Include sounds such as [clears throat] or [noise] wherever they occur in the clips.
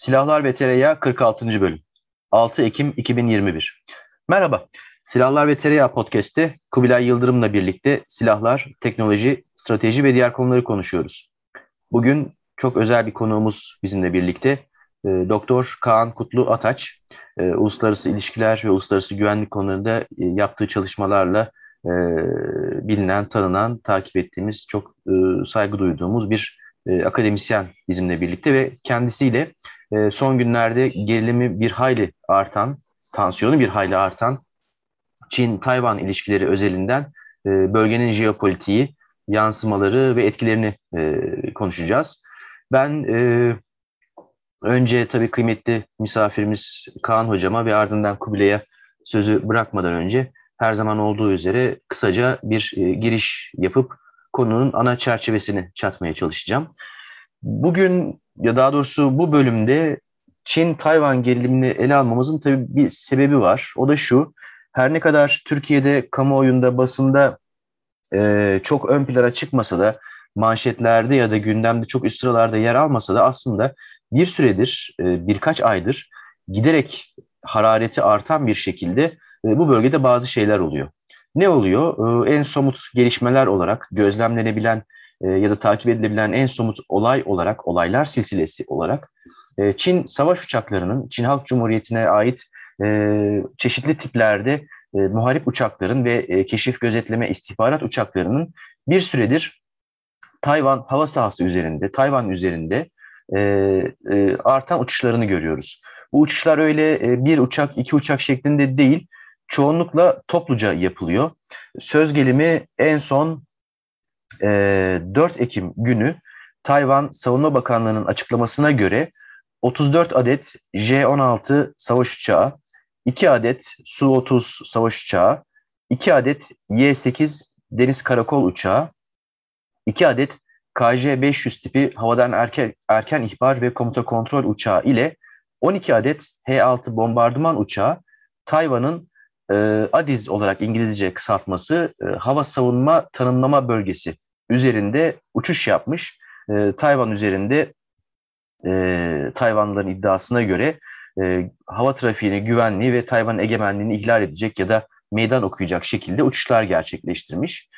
Silahlar ve Tereyağı 46. bölüm. 6 Ekim 2021. Merhaba. Silahlar ve Tereyağı podcast'te Kubilay Yıldırım'la birlikte silahlar, teknoloji, strateji ve diğer konuları konuşuyoruz. Bugün çok özel bir konuğumuz bizimle birlikte. E, Doktor Kaan Kutlu Ataç, e, uluslararası ilişkiler ve uluslararası güvenlik konularında e, yaptığı çalışmalarla bilinen, tanınan, takip ettiğimiz, çok saygı duyduğumuz bir akademisyen bizimle birlikte ve kendisiyle e, son günlerde gerilimi bir hayli artan, tansiyonu bir hayli artan Çin-Tayvan ilişkileri özelinden e, bölgenin jeopolitiği, yansımaları ve etkilerini e, konuşacağız. Ben e, önce tabii kıymetli misafirimiz Kaan Hocama ve ardından Kubilay'a sözü bırakmadan önce her zaman olduğu üzere kısaca bir e, giriş yapıp konunun ana çerçevesini çatmaya çalışacağım. Bugün ya daha doğrusu bu bölümde Çin-Tayvan gerilimini ele almamızın tabii bir sebebi var. O da şu, her ne kadar Türkiye'de kamuoyunda, basında e, çok ön plana çıkmasa da, manşetlerde ya da gündemde çok üst sıralarda yer almasa da aslında bir süredir, e, birkaç aydır giderek harareti artan bir şekilde e, bu bölgede bazı şeyler oluyor. Ne oluyor? E, en somut gelişmeler olarak gözlemlenebilen e, ya da takip edilebilen en somut olay olarak, olaylar silsilesi olarak e, Çin savaş uçaklarının Çin Halk Cumhuriyeti'ne ait e, çeşitli tiplerde muharip uçakların ve keşif gözetleme istihbarat uçaklarının bir süredir Tayvan hava sahası üzerinde, Tayvan üzerinde artan uçuşlarını görüyoruz. Bu uçuşlar öyle bir uçak, iki uçak şeklinde değil, çoğunlukla topluca yapılıyor. Söz gelimi en son e, 4 Ekim günü Tayvan Savunma Bakanlığı'nın açıklamasına göre 34 adet J-16 savaş uçağı, 2 adet Su-30 savaş uçağı, 2 adet Y-8 deniz karakol uçağı, 2 adet KJ-500 tipi havadan erken, erken ihbar ve komuta kontrol uçağı ile 12 adet H-6 bombardıman uçağı Tayvan'ın e, ADIZ olarak İngilizce kısaltması e, hava savunma tanımlama bölgesi üzerinde uçuş yapmış. E, Tayvan üzerinde e, Tayvanlıların iddiasına göre e, hava trafiğini, güvenliği ve Tayvan egemenliğini ihlal edecek ya da meydan okuyacak şekilde uçuşlar gerçekleştirmiş.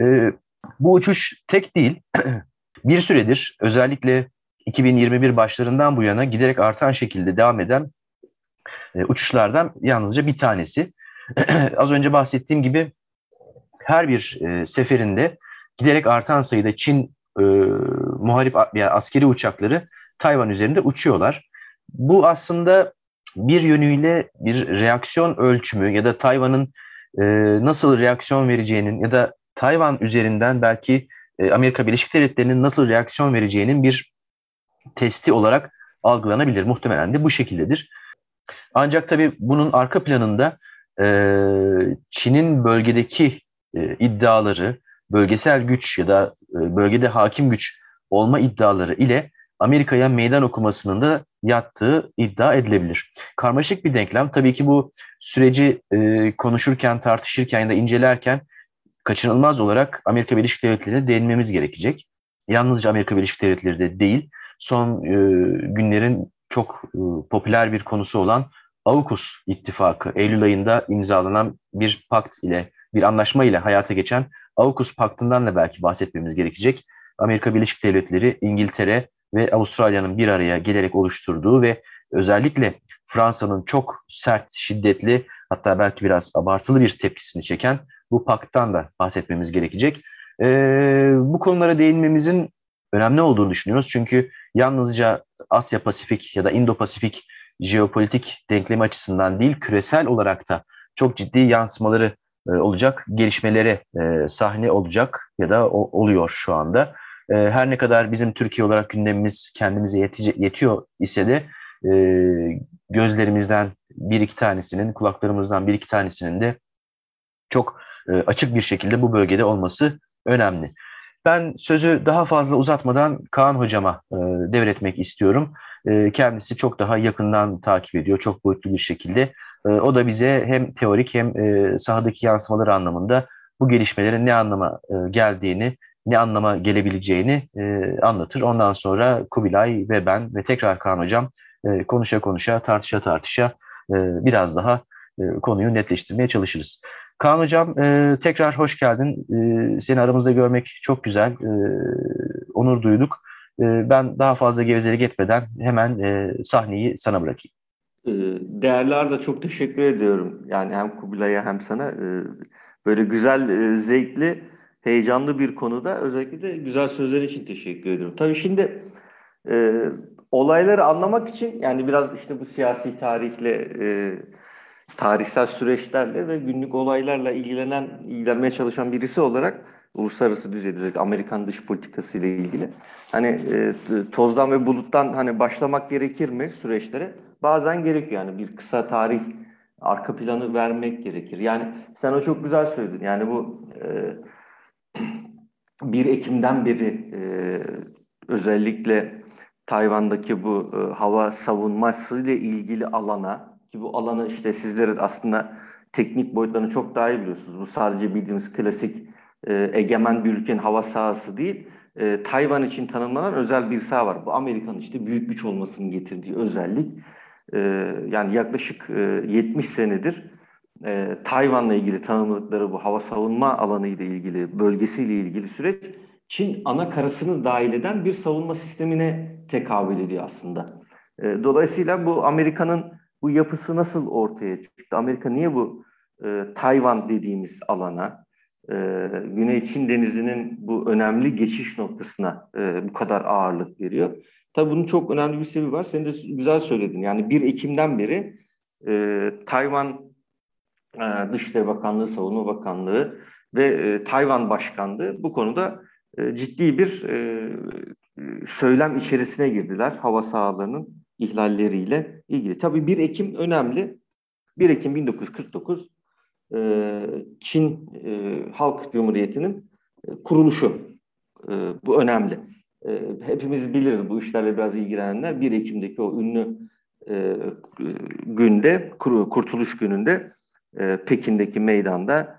E, bu uçuş tek değil, [clears throat] bir süredir özellikle 2021 başlarından bu yana giderek artan şekilde devam eden e, uçuşlardan yalnızca bir tanesi. [clears throat] Az önce bahsettiğim gibi her bir e, seferinde giderek artan sayıda Çin e, muharip yani askeri uçakları Tayvan üzerinde uçuyorlar. Bu aslında bir yönüyle bir reaksiyon ölçümü ya da Tayvan'ın e, nasıl reaksiyon vereceğinin ya da Tayvan üzerinden belki e, Amerika Birleşik Devletleri'nin nasıl reaksiyon vereceğinin bir testi olarak algılanabilir. Muhtemelen de bu şekildedir. Ancak tabii bunun arka planında e, Çin'in bölgedeki e, iddiaları, bölgesel güç ya da e, bölgede hakim güç olma iddiaları ile Amerika'ya meydan okumasının da yattığı iddia edilebilir. Karmaşık bir denklem. Tabii ki bu süreci e, konuşurken, tartışırken ya da incelerken kaçınılmaz olarak Amerika Birleşik Devletleri'ne değinmemiz gerekecek. Yalnızca Amerika Birleşik Devletleri de değil, son e, günlerin çok e, popüler bir konusu olan AUKUS ittifakı, Eylül ayında imzalanan bir pakt ile, bir anlaşma ile hayata geçen AUKUS paktından da belki bahsetmemiz gerekecek. Amerika Birleşik Devletleri, İngiltere ve Avustralya'nın bir araya gelerek oluşturduğu ve özellikle Fransa'nın çok sert, şiddetli hatta belki biraz abartılı bir tepkisini çeken bu pakttan da bahsetmemiz gerekecek. Ee, bu konulara değinmemizin önemli olduğunu düşünüyoruz. Çünkü yalnızca Asya Pasifik ya da Indo Pasifik jeopolitik denklemi açısından değil, küresel olarak da çok ciddi yansımaları olacak, gelişmelere e, sahne olacak ya da oluyor şu anda. E, her ne kadar bizim Türkiye olarak gündemimiz kendimize yetice, yetiyor ise de e, gözlerimizden bir iki tanesinin, kulaklarımızdan bir iki tanesinin de çok e, açık bir şekilde bu bölgede olması önemli. Ben sözü daha fazla uzatmadan Kaan hocama e, devretmek istiyorum. E, kendisi çok daha yakından takip ediyor, çok boyutlu bir şekilde. E, o da bize hem teorik hem e, sahadaki yansımalar anlamında bu gelişmelerin ne anlama e, geldiğini, ne anlama gelebileceğini e, anlatır. Ondan sonra Kubilay ve ben ve tekrar Kaan hocam konuşa konuşa, tartışa tartışa biraz daha konuyu netleştirmeye çalışırız. Kaan Hocam tekrar hoş geldin. Seni aramızda görmek çok güzel. Onur duyduk. Ben daha fazla gevezelik etmeden hemen sahneyi sana bırakayım. E, değerli Arda çok teşekkür ediyorum. Yani hem Kubilay'a hem sana e, böyle güzel, e, zevkli, heyecanlı bir konuda özellikle de güzel sözler için teşekkür ediyorum. Tabii şimdi olayları anlamak için yani biraz işte bu siyasi tarihle tarihsel süreçlerle ve günlük olaylarla ilgilenen, ilgilenmeye çalışan birisi olarak uluslararası düzeyde Amerikan dış politikası ile ilgili hani tozdan ve buluttan hani başlamak gerekir mi süreçlere? Bazen gerekiyor yani bir kısa tarih arka planı vermek gerekir. Yani sen o çok güzel söyledin. Yani bu e, 1 Ekim'den beri e, özellikle Tayvan'daki bu e, hava savunması ile ilgili alana ki bu alanı işte sizlerin aslında teknik boyutlarını çok daha iyi biliyorsunuz. Bu sadece bildiğimiz klasik e, egemen bir ülkenin hava sahası değil. E, Tayvan için tanımlanan özel bir saha var. Bu Amerika'nın işte büyük güç olmasının getirdiği özellik. E, yani yaklaşık e, 70 senedir e, Tayvan'la ilgili tanımladıkları bu hava savunma alanı ile ilgili, bölgesiyle ilgili süreç Çin ana karasını dahil eden bir savunma sistemine tekabül ediyor aslında. E, dolayısıyla bu Amerika'nın bu yapısı nasıl ortaya çıktı? Amerika niye bu e, Tayvan dediğimiz alana, e, Güney Çin Denizi'nin bu önemli geçiş noktasına e, bu kadar ağırlık veriyor? Tabii bunun çok önemli bir sebebi var. Sen de güzel söyledin. Yani 1 Ekim'den beri e, Tayvan e, Dışişleri Bakanlığı, Savunma Bakanlığı ve e, Tayvan Başkanlığı bu konuda e, ciddi bir e, söylem içerisine girdiler hava sahalarının ihlalleriyle ilgili. Tabii 1 Ekim önemli. 1 Ekim 1949 e, Çin e, Halk Cumhuriyeti'nin e, kuruluşu. Bu önemli. Hepimiz biliriz bu işlerle biraz ilgilenenler. 1 Ekim'deki o ünlü günde, Kurtuluş Günü'nde Pekin'deki meydanda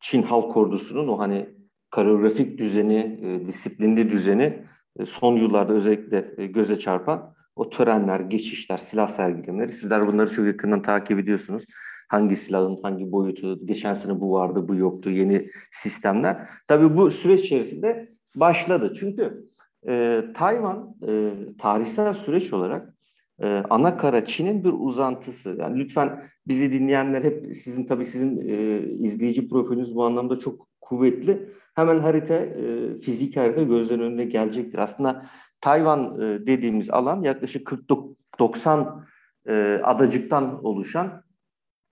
Çin Halk Ordusu'nun o hani koreografik düzeni, disiplinli düzeni son yıllarda özellikle göze çarpan o törenler, geçişler, silah sergilemeleri sizler bunları çok yakından takip ediyorsunuz. Hangi silahın hangi boyutu, geçen sene bu vardı, bu yoktu, yeni sistemler. Tabii bu süreç içerisinde başladı. Çünkü e, Tayvan e, tarihsel süreç olarak e, ana kara Çin'in bir uzantısı. Yani lütfen bizi dinleyenler hep sizin tabii sizin e, izleyici profiliniz bu anlamda çok kuvvetli. Hemen harita, e, fizik harita gözlerin önüne gelecektir. Aslında Tayvan e, dediğimiz alan yaklaşık 40-90 e, adacıktan oluşan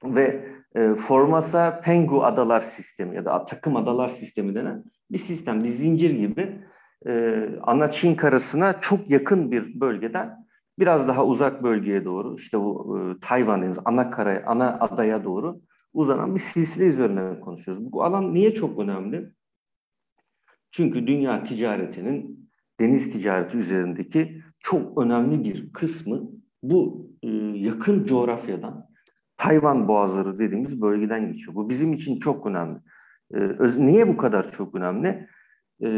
ve e, Formosa Pengu Adalar Sistemi ya da takım adalar sistemi denen bir sistem, bir zincir gibi e, ana Çin karasına çok yakın bir bölgeden biraz daha uzak bölgeye doğru işte bu e, Tayvan dediğimiz ana kara, ana adaya doğru uzanan bir silsile üzerine konuşuyoruz. Bu alan niye çok önemli? Çünkü dünya ticaretinin deniz ticareti üzerindeki çok önemli bir kısmı bu e, yakın coğrafyadan Tayvan boğazları dediğimiz bölgeden geçiyor. Bu bizim için çok önemli. E, öz, niye bu kadar çok önemli? E,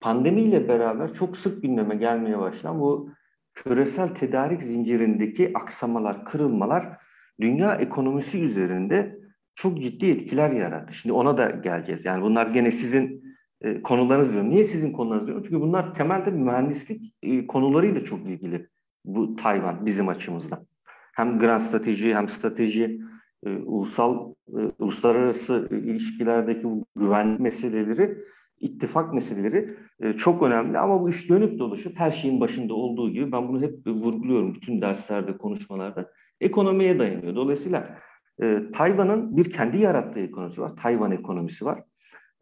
pandemiyle beraber çok sık gündeme gelmeye başlayan bu küresel tedarik zincirindeki aksamalar, kırılmalar dünya ekonomisi üzerinde çok ciddi etkiler yarattı. Şimdi ona da geleceğiz. Yani bunlar gene sizin e, konularınız diyorum. Niye sizin konularınız diyorum? Çünkü bunlar temelde mühendislik e, konularıyla çok ilgili bu Tayvan bizim açımızdan. Hem grand strateji hem strateji e, ulusal e, uluslararası ilişkilerdeki bu güvenlik meseleleri ittifak meseleleri e, çok önemli ama bu iş dönüp dolaşıp her şeyin başında olduğu gibi ben bunu hep vurguluyorum bütün derslerde, konuşmalarda ekonomiye dayanıyor. Dolayısıyla e, Tayvan'ın bir kendi yarattığı ekonomisi var. Tayvan ekonomisi var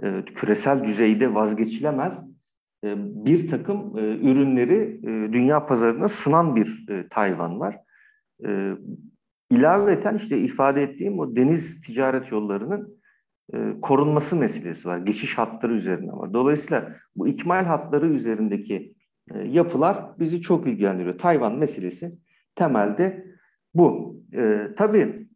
e, küresel düzeyde vazgeçilemez e, bir takım e, ürünleri e, dünya pazarına sunan bir e, Tayvan var. E, ilaveten işte ifade ettiğim o deniz ticaret yollarının e, korunması meselesi var. Geçiş hatları üzerine var. Dolayısıyla bu ikmal hatları üzerindeki e, yapılar bizi çok ilgilendiriyor. Tayvan meselesi temelde bu. E, tabii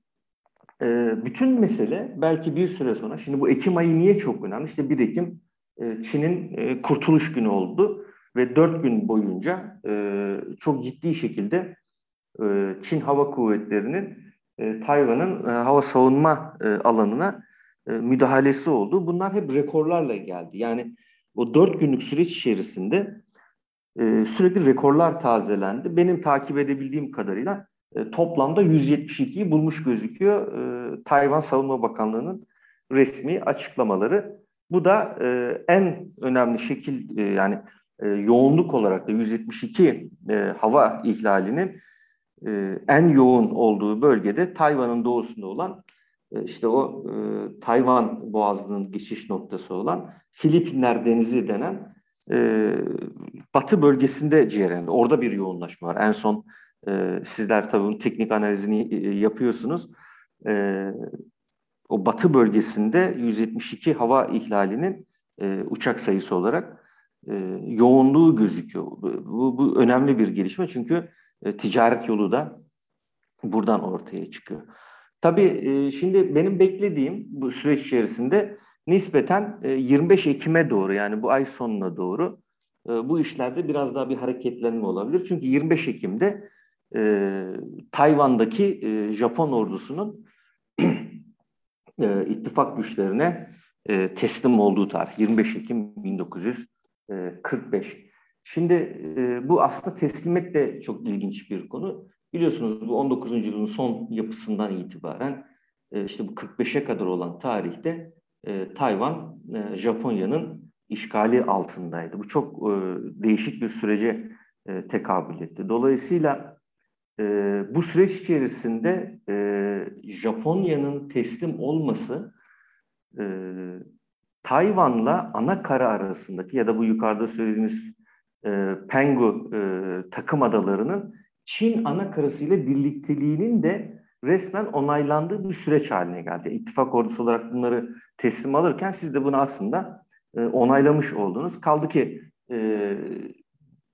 e, bütün mesele belki bir süre sonra, şimdi bu Ekim ayı niye çok önemli? İşte 1 Ekim e, Çin'in e, kurtuluş günü oldu. ve dört gün boyunca e, çok ciddi şekilde e, Çin Hava Kuvvetleri'nin e, Tayvan'ın e, hava savunma alanına müdahalesi oldu. Bunlar hep rekorlarla geldi. Yani o dört günlük süreç içerisinde sürekli rekorlar tazelendi. Benim takip edebildiğim kadarıyla toplamda 172'yi bulmuş gözüküyor Tayvan Savunma Bakanlığı'nın resmi açıklamaları. Bu da en önemli şekil yani yoğunluk olarak da 172 e, hava ihlalinin e, en yoğun olduğu bölgede Tayvan'ın doğusunda olan e, işte o e, Tayvan Boğazı'nın geçiş noktası olan Filipinler Denizi denen e, batı bölgesinde ciğerinde. Orada bir yoğunlaşma var. En son e, sizler tabii bunun teknik analizini e, yapıyorsunuz. E, o batı bölgesinde 172 hava ihlalinin e, uçak sayısı olarak e, yoğunluğu gözüküyor. Bu, bu önemli bir gelişme çünkü e, ticaret yolu da buradan ortaya çıkıyor. Tabii e, şimdi benim beklediğim bu süreç içerisinde nispeten e, 25 Ekim'e doğru yani bu ay sonuna doğru e, bu işlerde biraz daha bir hareketlenme olabilir. Çünkü 25 Ekim'de e, Tayvan'daki e, Japon ordusunun [clears throat] e, ittifak güçlerine e, teslim olduğu tarih 25 Ekim 1945. Şimdi e, bu aslında teslimek de çok ilginç bir konu. Biliyorsunuz bu 19. yüzyılın son yapısından itibaren e, işte bu 45'e kadar olan tarihte e, Tayvan e, Japonya'nın işgali altındaydı. Bu çok e, değişik bir sürece e, tekabül etti. Dolayısıyla e, bu süreç içerisinde e, Japonya'nın teslim olması e, Tayvan'la ana kara arasındaki ya da bu yukarıda söylediğimiz e, Pengu e, takım adalarının Çin ana karasıyla birlikteliğinin de resmen onaylandığı bir süreç haline geldi. İttifak ordusu olarak bunları teslim alırken siz de bunu aslında e, onaylamış oldunuz. Kaldı ki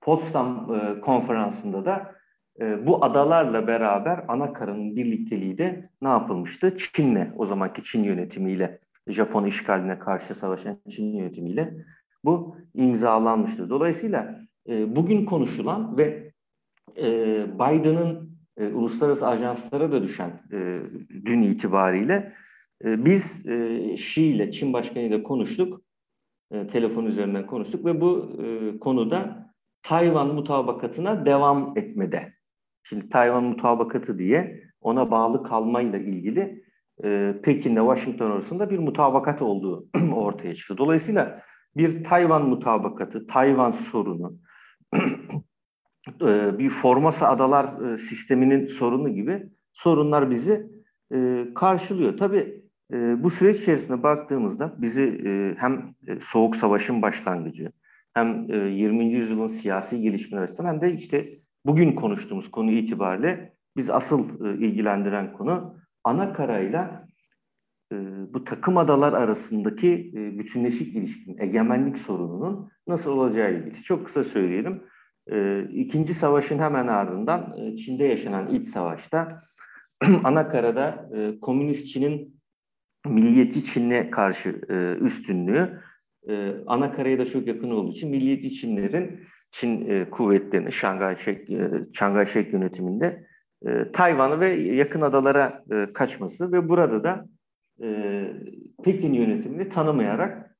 Potsdam konferansında da bu adalarla beraber ana karanın birlikteliği de ne yapılmıştı? Çin'le, o zamanki Çin yönetimiyle, Japon işgaline karşı savaşan Çin yönetimiyle bu imzalanmıştır. Dolayısıyla e, bugün konuşulan ve e, Biden'ın e, uluslararası ajanslara da düşen e, dün itibariyle e, biz e, Xi ile Çin Başkanı ile konuştuk. E, telefon üzerinden konuştuk ve bu e, konuda Tayvan mutabakatına devam etmede. Şimdi Tayvan mutabakatı diye ona bağlı kalmayla ilgili e, Pekin'le Washington arasında bir mutabakat olduğu [clears throat] ortaya çıktı. Dolayısıyla bir Tayvan mutabakatı, Tayvan sorunu, [clears throat] e, bir Formosa Adalar e, sisteminin sorunu gibi sorunlar bizi e, karşılıyor. Tabii bu süreç içerisinde baktığımızda bizi hem Soğuk Savaş'ın başlangıcı, hem 20. yüzyılın siyasi gelişmeler açısından hem de işte bugün konuştuğumuz konu itibariyle biz asıl ilgilendiren konu ana karayla bu takım adalar arasındaki bütünleşik ilişkinin, egemenlik sorununun nasıl olacağı ilgili. Çok kısa söyleyelim. İkinci savaşın hemen ardından Çin'de yaşanan iç savaşta [clears throat] Anakara'da Komünist Çin'in milliyetçi Çin'e karşı üstünlüğü Anakara'ya da çok yakın olduğu için milliyetçi Çinlerin Çin kuvvetlerini Şangay Şangay Şek yönetiminde Tayvan'ı ve yakın adalara kaçması ve burada da Pekin yönetimini tanımayarak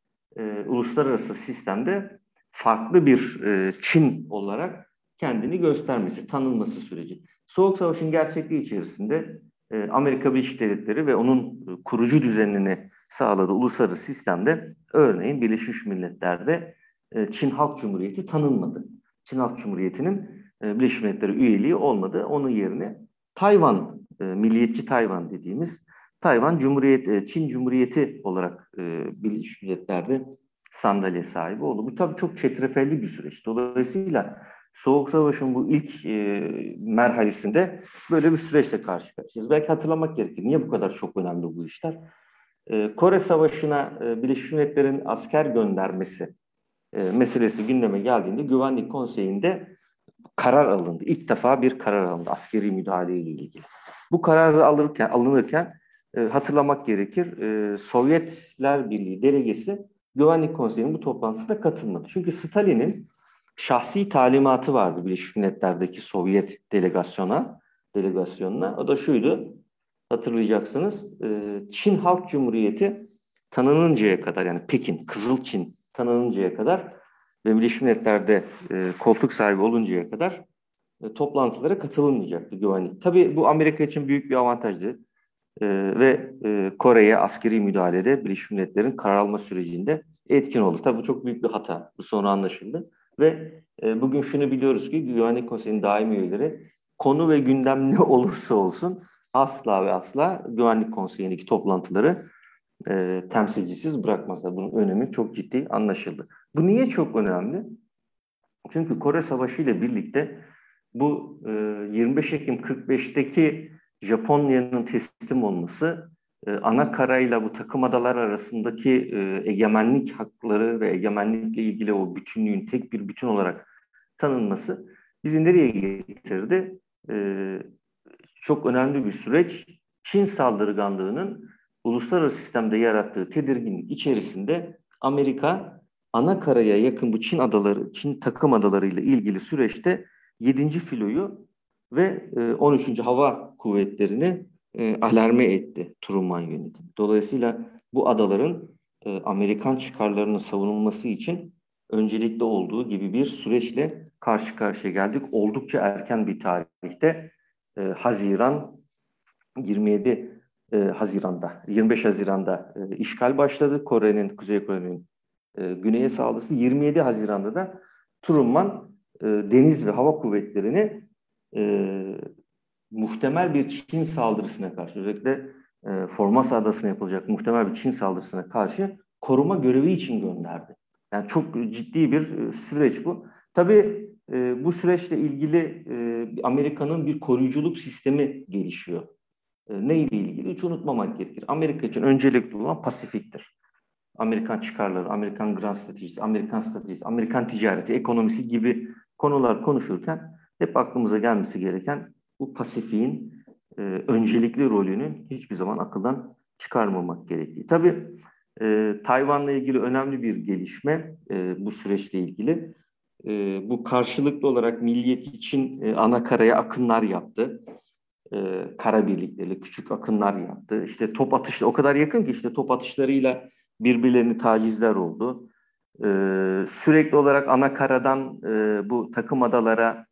uluslararası sistemde farklı bir e, Çin olarak kendini göstermesi, tanınması süreci. Soğuk Savaş'ın gerçekliği içerisinde e, Amerika Birleşik Devletleri ve onun e, kurucu düzenini sağladığı uluslararası sistemde örneğin Birleşmiş Milletler'de e, Çin Halk Cumhuriyeti tanınmadı. Çin Halk Cumhuriyeti'nin e, Birleşmiş Milletleri üyeliği olmadı. Onun yerine Tayvan, e, milliyetçi Tayvan dediğimiz Tayvan Cumhuriyet, e, Çin Cumhuriyeti olarak e, Birleşmiş Milletler'de sandalye sahibi oldu. Bu tabii çok çetrefelli bir süreç. Dolayısıyla Soğuk Savaş'ın bu ilk e, merhalesinde böyle bir süreçle karşı karşıyayız. Belki hatırlamak gerekir. Niye bu kadar çok önemli bu işler? E, Kore Savaşı'na e, Birleşmiş Milletler'in asker göndermesi e, meselesi gündeme geldiğinde Güvenlik Konseyi'nde karar alındı. İlk defa bir karar alındı askeri müdahale ile ilgili. Bu kararı alırken alınırken e, hatırlamak gerekir. E, Sovyetler Birliği delegesi Güvenlik Konseyi'nin bu toplantısına katılmadı. Çünkü Stalin'in şahsi talimatı vardı Birleşmiş Milletler'deki Sovyet delegasyona, delegasyonuna. O da şuydu, hatırlayacaksınız. E, Çin Halk Cumhuriyeti tanınıncaya kadar yani Pekin, Kızıl Çin tanınıncaya kadar ve Birleşmiş Milletler'de e, koltuk sahibi oluncaya kadar e, toplantılara katılınmayacaktı güvenlik. Tabii bu Amerika için büyük bir avantajdı. E, ve e, Kore'ye askeri müdahalede Birleşmiş Milletler'in karar alma sürecinde etkin oldu. Tabii bu çok büyük bir hata. Bu sonra anlaşıldı. Ve e, bugün şunu biliyoruz ki Güvenlik Konseyi'nin daimi üyeleri konu ve gündem ne olursa olsun asla ve asla Güvenlik Konseyi'ndeki toplantıları e, temsilcisiz bırakmazlar. Bunun önemi çok ciddi anlaşıldı. Bu niye çok önemli? Çünkü Kore Savaşı ile birlikte bu e, 25 Ekim 45'teki Japonya'nın teslim olması e, ana karayla bu takım adalar arasındaki e, egemenlik hakları ve egemenlikle ilgili o bütünlüğün tek bir bütün olarak tanınması bizi nereye getirdi? E, çok önemli bir süreç. Çin saldırganlığının uluslararası sistemde yarattığı tedirginlik içerisinde Amerika ana karaya yakın bu Çin adaları, Çin takım adaları ile ilgili süreçte 7. filoyu ve 13. E, hava kuvvetlerini e, alarme etti Truman yönetimi. Dolayısıyla bu adaların e, Amerikan çıkarlarının savunulması için öncelikli olduğu gibi bir süreçle karşı karşıya geldik. Oldukça erken bir tarihte e, Haziran 27 e, Haziran'da 25 Haziran'da işgal başladı. Kore'nin Kuzey Kore'nin güneye saldırısı 27 Haziran'da da Truman deniz ve hava kuvvetlerini e, muhtemel bir Çin saldırısına karşı özellikle e, Formosa Adası'na yapılacak muhtemel bir Çin saldırısına karşı koruma görevi için gönderdi. Yani çok ciddi bir e, süreç bu. Tabii e, bu süreçle ilgili e, Amerika'nın bir koruyuculuk sistemi gelişiyor. E, neyle ilgili? Hiç unutmamak gerekir. Amerika için öncelikli olan Pasifik'tir. Amerikan çıkarları, Amerikan grand stratejisi, Amerikan stratejisi, Amerikan ticareti, ekonomisi gibi konular konuşurken hep aklımıza gelmesi gereken bu Pasifik'in e, öncelikli rolünü hiçbir zaman akıldan çıkarmamak gerektiği. Tabii e, Tayvan'la ilgili önemli bir gelişme e, bu süreçle ilgili. E, bu karşılıklı olarak milliyet için e, ana karaya akınlar yaptı. E, kara birlikleri, küçük akınlar yaptı. İşte top atışları o kadar yakın ki işte top atışlarıyla birbirlerini tacizler oldu. E, sürekli olarak ana karadan e, bu takım adalara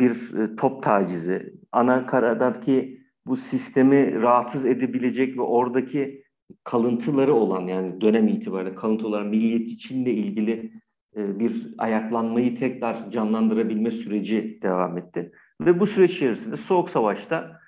bir e, top tacizi, ana karadaki bu sistemi rahatsız edebilecek ve oradaki kalıntıları olan yani dönem itibariyle kalıntılar milliyet içinde ilgili e, bir ayaklanmayı tekrar canlandırabilme süreci devam etti. Ve bu süreç içerisinde Soğuk Savaş'ta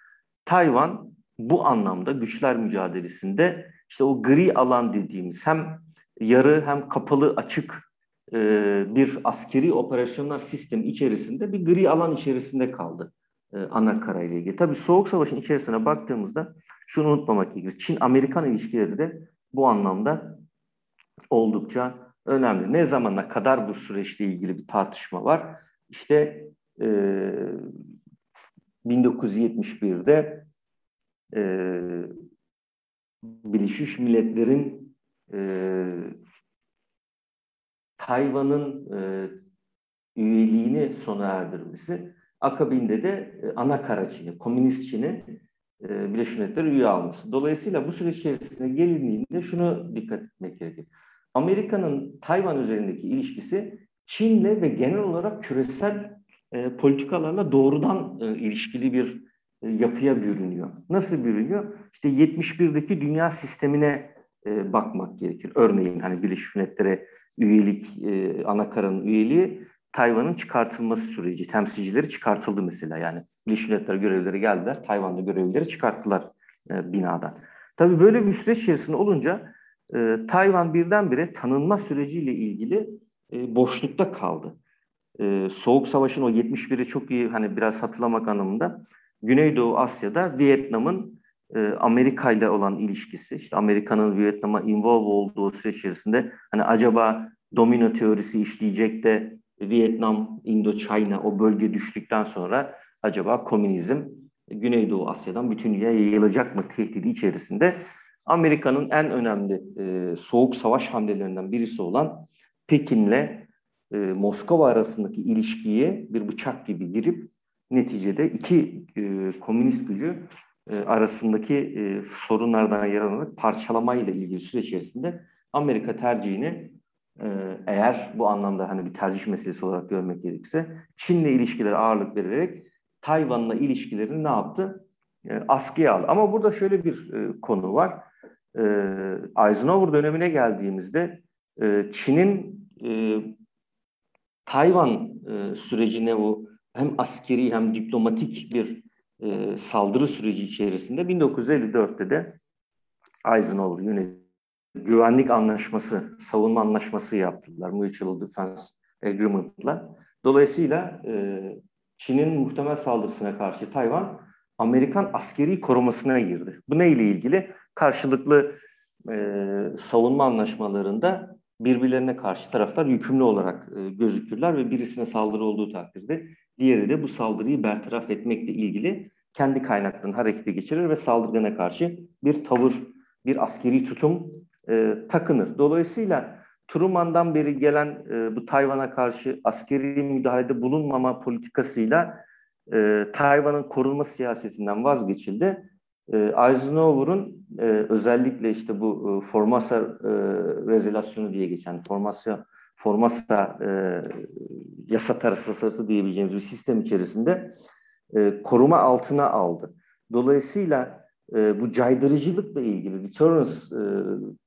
Tayvan bu anlamda güçler mücadelesinde işte o gri alan dediğimiz hem yarı hem kapalı açık e, bir askeri operasyonlar sistemi içerisinde bir gri alan içerisinde kaldı e, ana karayla ilgili. Tabii Soğuk Savaş'ın içerisine baktığımızda şunu unutmamak gerekir. Çin-Amerikan ilişkileri de bu anlamda oldukça önemli. Ne zamana kadar bu süreçle ilgili bir tartışma var? İşte e, 1971'de e, Birleşmiş Milletler'in e, Tayvan'ın e, üyeliğini sona erdirmesi, akabinde de e, ana kara Çin'i, komünist Çin'i e, Birleşmiş Milletler üye alması. Dolayısıyla bu süreç içerisinde gelindiğinde şunu dikkat etmek gerekir. Amerika'nın Tayvan üzerindeki ilişkisi Çin'le ve genel olarak küresel e, politikalarla doğrudan e, ilişkili bir e, yapıya bürünüyor. Nasıl bürünüyor? İşte 71'deki dünya sistemine e, bakmak gerekir. Örneğin hani Birleşmiş Milletler'e üyelik, e, Anakara'nın üyeliği Tayvan'ın çıkartılması süreci, temsilcileri çıkartıldı mesela yani. Birleşmiş Milletler görevlileri geldiler, Tayvan'da görevlileri çıkarttılar e, binadan. Tabii böyle bir süreç içerisinde olunca e, Tayvan birdenbire tanınma süreciyle ilgili e, boşlukta kaldı. E, Soğuk Savaş'ın o 71'i çok iyi hani biraz hatırlamak anlamında Güneydoğu Asya'da Vietnam'ın e, Amerika ile olan ilişkisi, işte Amerika'nın Vietnam'a involve olduğu süreç içerisinde hani acaba domino teorisi işleyecek de Vietnam, Indochina o bölge düştükten sonra acaba komünizm Güneydoğu Asya'dan bütün dünyaya yayılacak mı tehdidi içerisinde? Amerika'nın en önemli e, soğuk savaş hamlelerinden birisi olan Pekin'le e, Moskova arasındaki ilişkiye bir bıçak gibi girip neticede iki e, komünist gücü arasındaki e, sorunlardan yararlanarak parçalamayla ilgili süreç içerisinde Amerika tercihini e, eğer bu anlamda hani bir tercih meselesi olarak görmek gerekirse Çin'le ilişkileri ağırlık vererek Tayvan'la ilişkilerini ne yaptı? E, askıya aldı. Ama burada şöyle bir e, konu var. E, Eisenhower dönemine geldiğimizde e, Çin'in e, Tayvan e, sürecine bu hem askeri hem diplomatik bir e, saldırı süreci içerisinde 1954'te de Eisenhower yönetim güvenlik anlaşması, savunma anlaşması yaptılar. Mutual Defense Agreement'la. Dolayısıyla e, Çin'in muhtemel saldırısına karşı Tayvan Amerikan askeri korumasına girdi. Bu neyle ilgili? Karşılıklı e, savunma anlaşmalarında birbirlerine karşı taraflar yükümlü olarak e, gözükürler ve birisine saldırı olduğu takdirde diğeri de bu saldırıyı bertaraf etmekle ilgili kendi kaynaklarını harekete geçirir ve saldırgana karşı bir tavır, bir askeri tutum e, takınır. Dolayısıyla Truman'dan beri gelen e, bu Tayvan'a karşı askeri müdahalede bulunmama politikasıyla e, Tayvan'ın korunma siyasetinden vazgeçildi. E, Eisenhower'un e, özellikle işte bu e, Formasa e, rezolasyonu diye geçen Formasa Formasa yasa tasarısı diyebileceğimiz bir sistem içerisinde koruma altına aldı. Dolayısıyla e, bu caydırıcılıkla ilgili, deterrence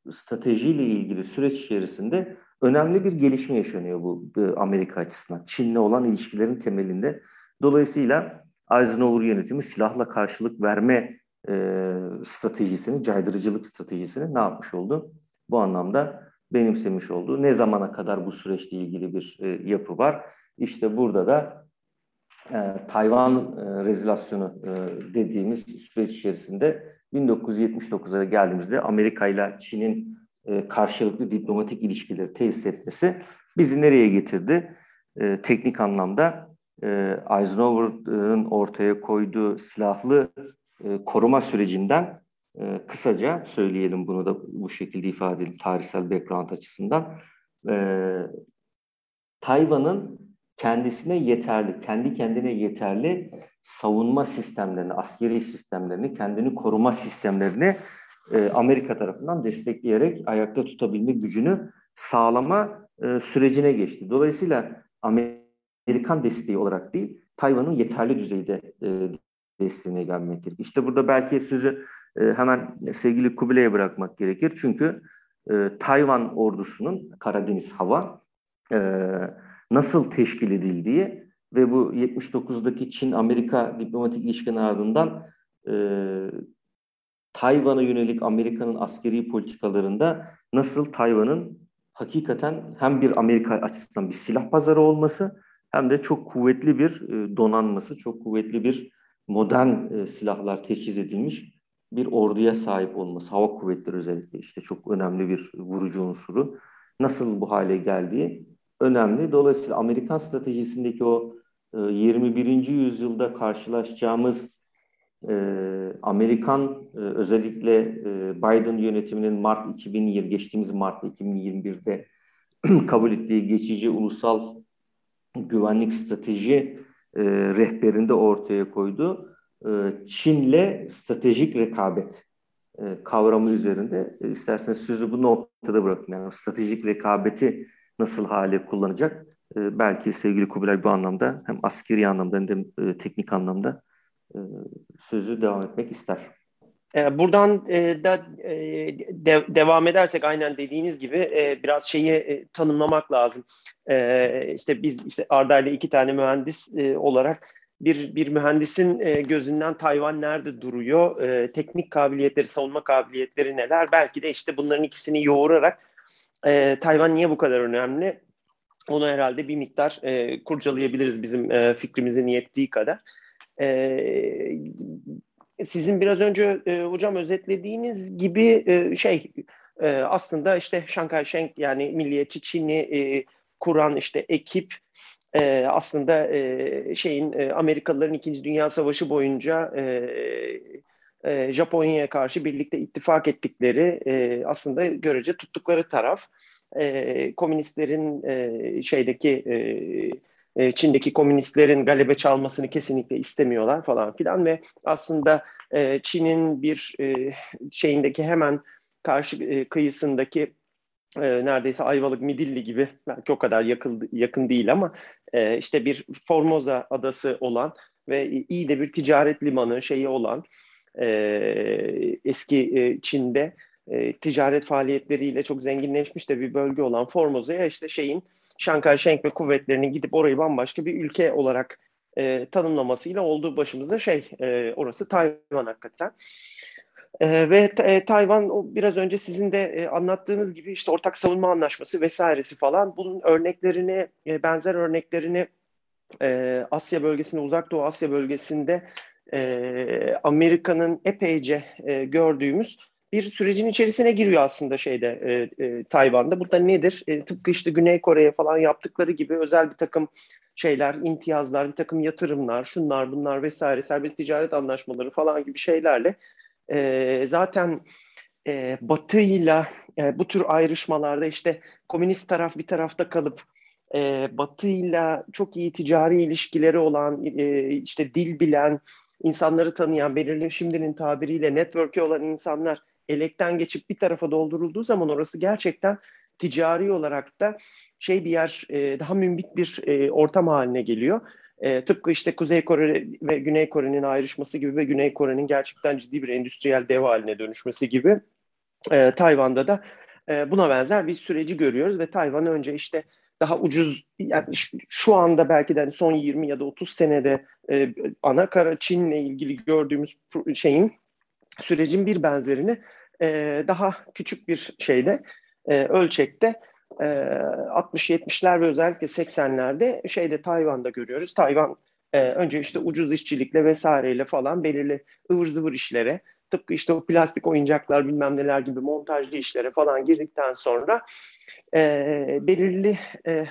e, stratejiyle ilgili süreç içerisinde önemli bir gelişme yaşanıyor bu e, Amerika açısından. Çin'le olan ilişkilerin temelinde. Dolayısıyla Eisenhower yönetimi silahla karşılık verme e, stratejisini, caydırıcılık stratejisini ne yapmış oldu? Bu anlamda benimsemiş oldu. Ne zamana kadar bu süreçle ilgili bir e, yapı var? İşte burada da e, Tayvan e, rezolasyonu e, dediğimiz süreç içerisinde 1979'a geldiğimizde Amerika ile Çin'in e, karşılıklı diplomatik ilişkileri tesis etmesi bizi nereye getirdi? E, teknik anlamda e, Eisenhower'ın ortaya koyduğu silahlı e, koruma sürecinden e, kısaca söyleyelim bunu da bu şekilde ifade edelim tarihsel background açısından. E, Tayvan'ın kendisine yeterli, kendi kendine yeterli savunma sistemlerini, askeri sistemlerini, kendini koruma sistemlerini Amerika tarafından destekleyerek ayakta tutabilme gücünü sağlama sürecine geçti. Dolayısıyla Amerikan desteği olarak değil, Tayvan'ın yeterli düzeyde desteğine gelmek gerekir. İşte burada belki sözü e, hemen sevgili Kubilay'a bırakmak gerekir. Çünkü e, Tayvan ordusunun Karadeniz hava e, nasıl teşkil edildiği ve bu 79'daki Çin-Amerika diplomatik ilişkinin ardından e, Tayvan'a yönelik Amerika'nın askeri politikalarında nasıl Tayvan'ın hakikaten hem bir Amerika açısından bir silah pazarı olması hem de çok kuvvetli bir donanması, çok kuvvetli bir modern e, silahlar teçhiz edilmiş bir orduya sahip olması, hava kuvvetleri özellikle işte çok önemli bir vurucu unsuru. Nasıl bu hale geldiği önemli. Dolayısıyla Amerikan stratejisindeki o 21. E, yüzyılda karşılaşacağımız e, Amerikan özellikle Biden yönetiminin Mart 2020 geçtiğimiz Mart 2021'de [clears throat] kabul ettiği geçici ulusal güvenlik strateji rehberinde ortaya koydu. Çin'le stratejik rekabet kavramı üzerinde isterseniz sözü bu noktada bırakın. Yani stratejik rekabeti nasıl hale kullanacak? E, belki sevgili Kubilay bu anlamda hem askeri anlamda hem de e, teknik anlamda e, sözü devam etmek ister. E, buradan e, da e, de, devam edersek aynen dediğiniz gibi biraz şeyi tanımlamak lazım. E, işte biz işte Arda iki tane mühendis olarak bir bir mühendisin gözünden Tayvan nerede duruyor? Teknik kabiliyetleri, savunma kabiliyetleri neler? Belki de işte bunların ikisini yoğurarak Tayvan niye bu kadar önemli? Onu herhalde bir miktar kurcalayabiliriz bizim e, fikrimizin yettiği kadar. E, sizin biraz önce e, hocam özetlediğiniz gibi e, şey e, aslında işte Şankay Şenk yani Milliyetçi Çin'i e, kuran işte ekip e, aslında e, şeyin e, Amerikalıların İkinci Dünya Savaşı boyunca e, e, Japonya'ya karşı birlikte ittifak ettikleri e, aslında görece tuttukları taraf. e, komünistlerin e, şeydeki e, e, Çin'deki komünistlerin galebe çalmasını kesinlikle istemiyorlar falan filan ve aslında e, Çin'in bir e, şeyindeki hemen karşı e, kıyısındaki e, neredeyse Ayvalık Midilli gibi belki o kadar yakın, yakın değil ama e, işte bir Formosa adası olan ve iyi de bir ticaret limanı şeyi olan e, eski e, Çin'de e, ticaret faaliyetleriyle çok zenginleşmiş de bir bölge olan Formosa'ya işte şeyin Şankar Şenk ve kuvvetlerinin gidip orayı bambaşka bir ülke olarak e, tanımlamasıyla olduğu başımıza şey e, orası Tayvan hakikaten. E, ve e, Tayvan o biraz önce sizin de e, anlattığınız gibi işte ortak savunma anlaşması vesairesi falan bunun örneklerini e, benzer örneklerini e, Asya bölgesinde uzak doğu Asya bölgesinde e, Amerika'nın epeyce e, gördüğümüz bir sürecin içerisine giriyor aslında şeyde e, e, Tayvan'da. Bu da nedir? E, tıpkı işte Güney Kore'ye falan yaptıkları gibi özel bir takım şeyler, imtiyazlar, bir takım yatırımlar, şunlar bunlar vesaire, serbest ticaret anlaşmaları falan gibi şeylerle e, zaten e, Batı'yla e, bu tür ayrışmalarda işte komünist taraf bir tarafta kalıp e, Batı'yla çok iyi ticari ilişkileri olan, e, işte dil bilen, insanları tanıyan, belirli şimdinin tabiriyle network'ü olan insanlar elekten geçip bir tarafa doldurulduğu zaman orası gerçekten ticari olarak da şey bir yer, e, daha mümbit bir e, ortam haline geliyor. E, tıpkı işte Kuzey Kore ve Güney Kore'nin ayrışması gibi ve Güney Kore'nin gerçekten ciddi bir endüstriyel dev haline dönüşmesi gibi Tayvan'da da buna benzer bir süreci görüyoruz ve Tayvan önce işte daha ucuz yani şu anda belki de hani son 20 ya da 30 senede e, ana kara Çin'le ilgili gördüğümüz şeyin sürecin bir benzerini e, daha küçük bir şeyde e, ölçekte e, 60-70'ler ve özellikle 80'lerde şeyde Tayvan'da görüyoruz. Tayvan e, önce işte ucuz işçilikle vesaireyle falan belirli ıvır zıvır işlere tıpkı işte o plastik oyuncaklar bilmem neler gibi montajlı işlere falan girdikten sonra e, belirli e,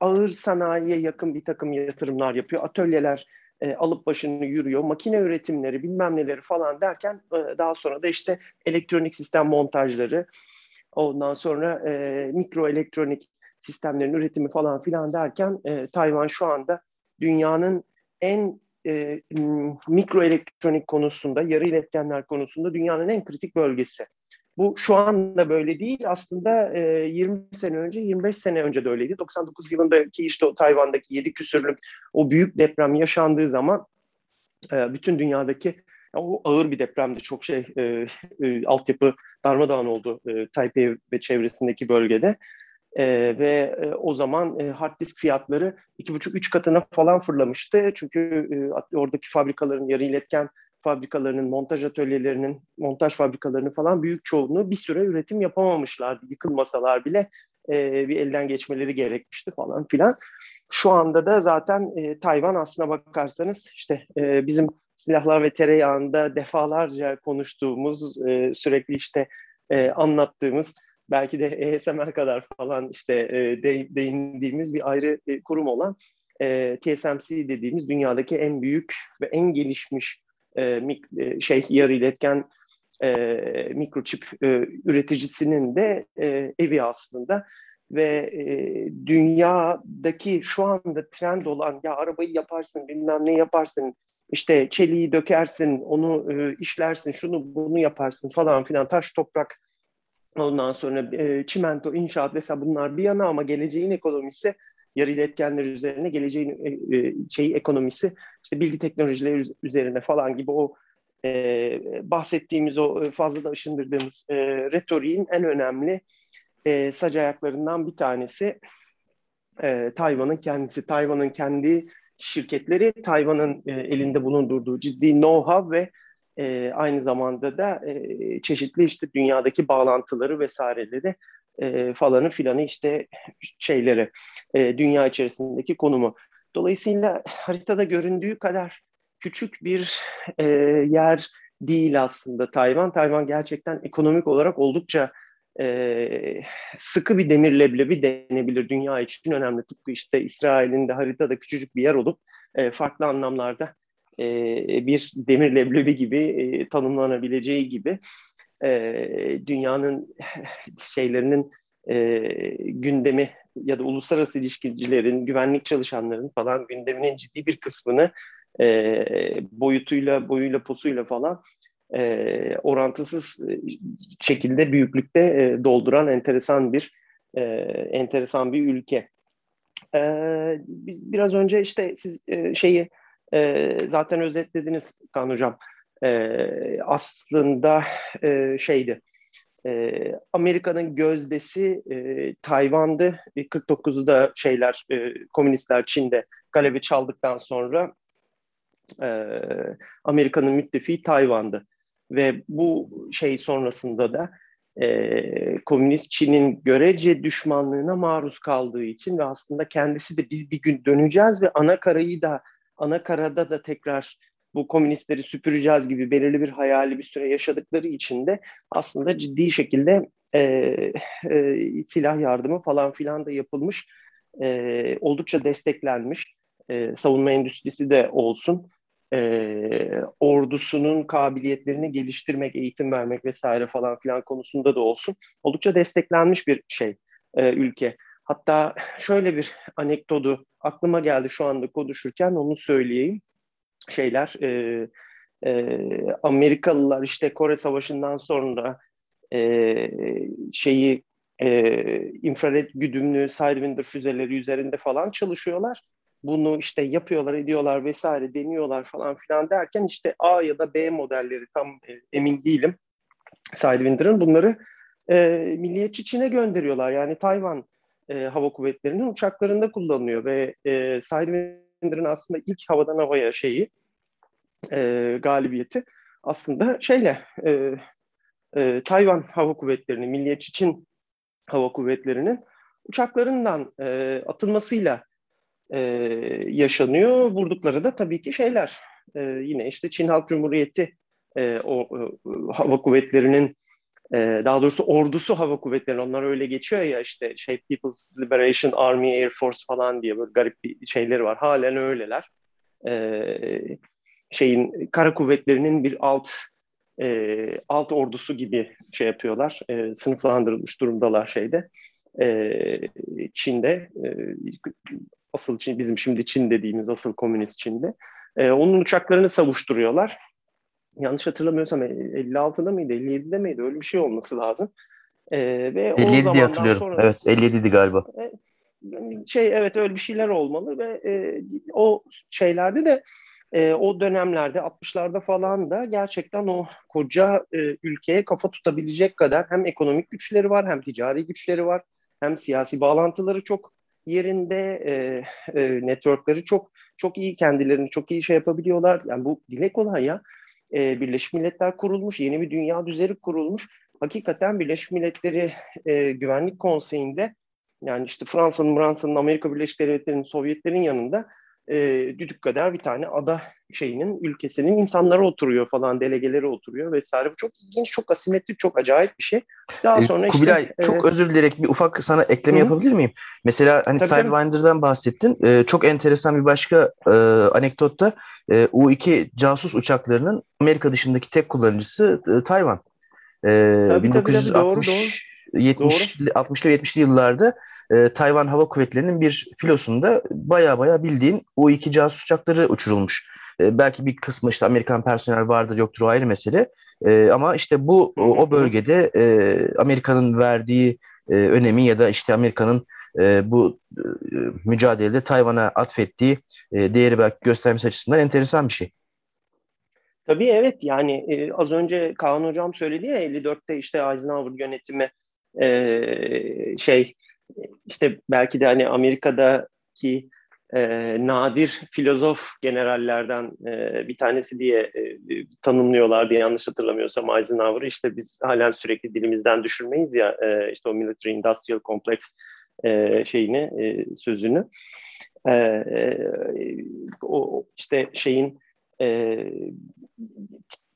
ağır sanayiye yakın bir takım yatırımlar yapıyor. Atölyeler e, alıp başını yürüyor. Makine üretimleri bilmem neleri falan derken e, daha sonra da işte elektronik sistem montajları ondan sonra e, mikro elektronik sistemlerin üretimi falan filan derken e, Tayvan şu anda dünyanın en e, mikro elektronik konusunda, yarı iletkenler konusunda dünyanın en kritik bölgesi. Bu şu anda böyle değil. Aslında e, 20 sene önce, 25 sene önce de öyleydi. 99 yılındaki işte o Tayvan'daki 7 küsürlük o büyük deprem yaşandığı zaman e, bütün dünyadaki o ağır bir depremde çok şey e, e, altyapı darmadağın oldu e, Taipei ve çevresindeki bölgede. E, ve e, o zaman e, hard disk fiyatları iki buçuk üç katına falan fırlamıştı. Çünkü e, oradaki fabrikaların yarı iletken fabrikalarının, montaj atölyelerinin, montaj fabrikalarının falan büyük çoğunluğu bir süre üretim yapamamışlardı. Yıkılmasalar bile e, bir elden geçmeleri gerekmişti falan filan. Şu anda da zaten e, Tayvan aslına bakarsanız işte e, bizim silahlar ve tereyağında defalarca konuştuğumuz, e, sürekli işte e, anlattığımız belki de ASMR kadar falan işte e, de, değindiğimiz bir ayrı e, kurum olan e, TSMC dediğimiz dünyadaki en büyük ve en gelişmiş e, mik, e, şey yarı iletken e, mikroçip e, üreticisinin de e, evi aslında. Ve e, dünyadaki şu anda trend olan ya arabayı yaparsın bilmem ne yaparsın işte çeliği dökersin onu e, işlersin şunu bunu yaparsın falan filan taş toprak ondan sonra e, çimento inşaat vesaire bunlar bir yana ama geleceğin ekonomisi yarı iletkenler üzerine geleceğin e, e, şeyi ekonomisi işte bilgi teknolojileri üzerine falan gibi o e, bahsettiğimiz o fazla da ışındırdığımız e, retoriğin en önemli e, sac ayaklarından bir tanesi e, Tayvan'ın kendisi. Tayvan'ın kendi şirketleri, Tayvan'ın e, elinde bulundurduğu ciddi know-how ve e, aynı zamanda da e, çeşitli işte dünyadaki bağlantıları vesaireleri e, falanı filanı işte şeyleri e, dünya içerisindeki konumu. Dolayısıyla haritada göründüğü kadar küçük bir e, yer değil aslında Tayvan. Tayvan gerçekten ekonomik olarak oldukça e, sıkı bir demir leblebi denebilir dünya için önemli. Tıpkı işte İsrail'in de haritada küçücük bir yer olup e, farklı anlamlarda e, bir demir leblebi gibi e, tanımlanabileceği gibi e, dünyanın şeylerinin e, gündemi ya da uluslararası ilişkicilerin, güvenlik çalışanların falan gündeminin ciddi bir kısmını e, boyutuyla, boyuyla, posuyla falan e, orantısız şekilde büyüklükte e, dolduran enteresan bir e, enteresan bir ülke. E, biz biraz önce işte siz e, şeyi e, zaten özetlediniz Kan Hocam. E, aslında e, şeydi. E, Amerika'nın gözdesi e, Tayvan'dı. 49'da şeyler e, komünistler Çin'de galebi çaldıktan sonra e, Amerika'nın müttefiği Tayvan'dı. Ve bu şey sonrasında da e, komünist Çin'in görece düşmanlığına maruz kaldığı için ve aslında kendisi de biz bir gün döneceğiz ve ana karayı da ana karada da tekrar bu komünistleri süpüreceğiz gibi belirli bir hayali bir süre yaşadıkları için de aslında ciddi şekilde e, e, silah yardımı falan filan da yapılmış, e, oldukça desteklenmiş. E, savunma endüstrisi de olsun, e, ordusunun kabiliyetlerini geliştirmek, eğitim vermek vesaire falan filan konusunda da olsun oldukça desteklenmiş bir şey e, ülke. Hatta şöyle bir anekdotu aklıma geldi şu anda konuşurken onu söyleyeyim. Şeyler e, e, Amerikalılar işte Kore Savaşı'ndan sonra e, şeyi e, infrared güdümlü Sidewinder füzeleri üzerinde falan çalışıyorlar. Bunu işte yapıyorlar, ediyorlar vesaire deniyorlar falan filan derken işte A ya da B modelleri tam e, emin değilim. Sidewinder'ın bunları e, milliyetçi Çin'e gönderiyorlar. Yani Tayvan e, Hava Kuvvetleri'nin uçaklarında kullanılıyor ve e, Sidewinder'ın aslında ilk havadan havaya şeyi e, galibiyeti aslında şeyle e, e, Tayvan Hava Kuvvetleri'nin, Milliyetçi Çin Hava Kuvvetleri'nin uçaklarından e, atılmasıyla e, yaşanıyor. Vurdukları da tabii ki şeyler. E, yine işte Çin Halk Cumhuriyeti e, o e, hava kuvvetlerinin e, daha doğrusu ordusu hava kuvvetleri onlar öyle geçiyor ya işte şey People's Liberation Army Air Force falan diye böyle garip bir şeyleri var. Halen öyleler. E, şeyin kara kuvvetlerinin bir alt e, alt ordusu gibi şey yapıyorlar. E, sınıflandırılmış durumdalar şeyde. E, Çin'de e, asıl Çin bizim şimdi Çin dediğimiz asıl komünist Çin'de. E, onun uçaklarını savuşturuyorlar yanlış hatırlamıyorsam 56'da e, mıydı 57'de miydi öyle bir şey olması lazım. E, ve 57 o diye hatırlıyorum. Sonra, evet 57'di galiba. E, şey evet öyle bir şeyler olmalı ve e, o şeylerde de e, o dönemlerde 60'larda falan da gerçekten o koca e, ülkeye kafa tutabilecek kadar hem ekonomik güçleri var hem ticari güçleri var hem siyasi bağlantıları çok yerinde e, e, networkleri çok çok iyi kendilerini çok iyi şey yapabiliyorlar. Yani bu dile kolay ya e, Birleşmiş Milletler kurulmuş, yeni bir dünya düzeni kurulmuş. Hakikaten Birleşmiş Milletleri e, Güvenlik Konseyi'nde yani işte Fransa'nın, Fransa'nın, Amerika Birleşik Devletleri'nin, Sovyetlerin yanında e, düdük kadar bir tane ada şeyinin, ülkesinin insanları oturuyor falan, delegeleri oturuyor vesaire. Bu çok ilginç, çok asimetrik, çok acayip bir şey. Daha e, sonra Kubilay işte, çok e, özür dileyerek bir ufak sana ekleme hı. yapabilir miyim? Mesela hani Sidewinder'dan bahsettin. E, çok enteresan bir başka e, anekdotta e, U-2 casus uçaklarının Amerika dışındaki tek kullanıcısı e, Tayvan. E, tabii, 1960 tabii, doğru, doğru. 70 doğru. 60'lı 70'li yıllarda e, Tayvan Hava Kuvvetleri'nin bir filosunda baya baya bildiğin U-2 casus uçakları uçurulmuş. E, belki bir kısmı işte Amerikan personel vardır yoktur o ayrı mesele. E, ama işte bu o, bölgede e, Amerika'nın verdiği e, önemi ya da işte Amerika'nın e, bu e, mücadelede Tayvan'a atfettiği e, değeri belki göstermesi açısından enteresan bir şey. Tabii evet yani e, az önce Kaan Hocam söyledi ya 54'te işte Eisenhower yönetimi e, şey işte belki de hani Amerika'daki e, nadir filozof generallerden e, bir tanesi diye e, tanımlıyorlardı yanlış hatırlamıyorsam Eisenhower'ı. İşte biz halen sürekli dilimizden düşürmeyiz ya e, işte o military industrial complex e, şeyini e, sözünü. E, e, o işte şeyin e,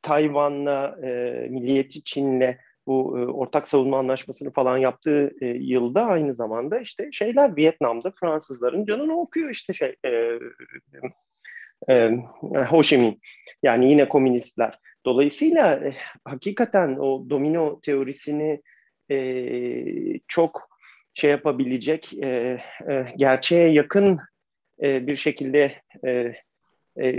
Tayvan'la e, milliyetçi Çin'le bu e, ortak savunma anlaşmasını falan yaptığı e, yılda aynı zamanda işte şeyler Vietnam'da Fransızların canını okuyor işte şey e, e, Ho Chi Minh yani yine komünistler. Dolayısıyla e, hakikaten o domino teorisini e, çok şey yapabilecek, e, e, gerçeğe yakın e, bir şekilde e, e,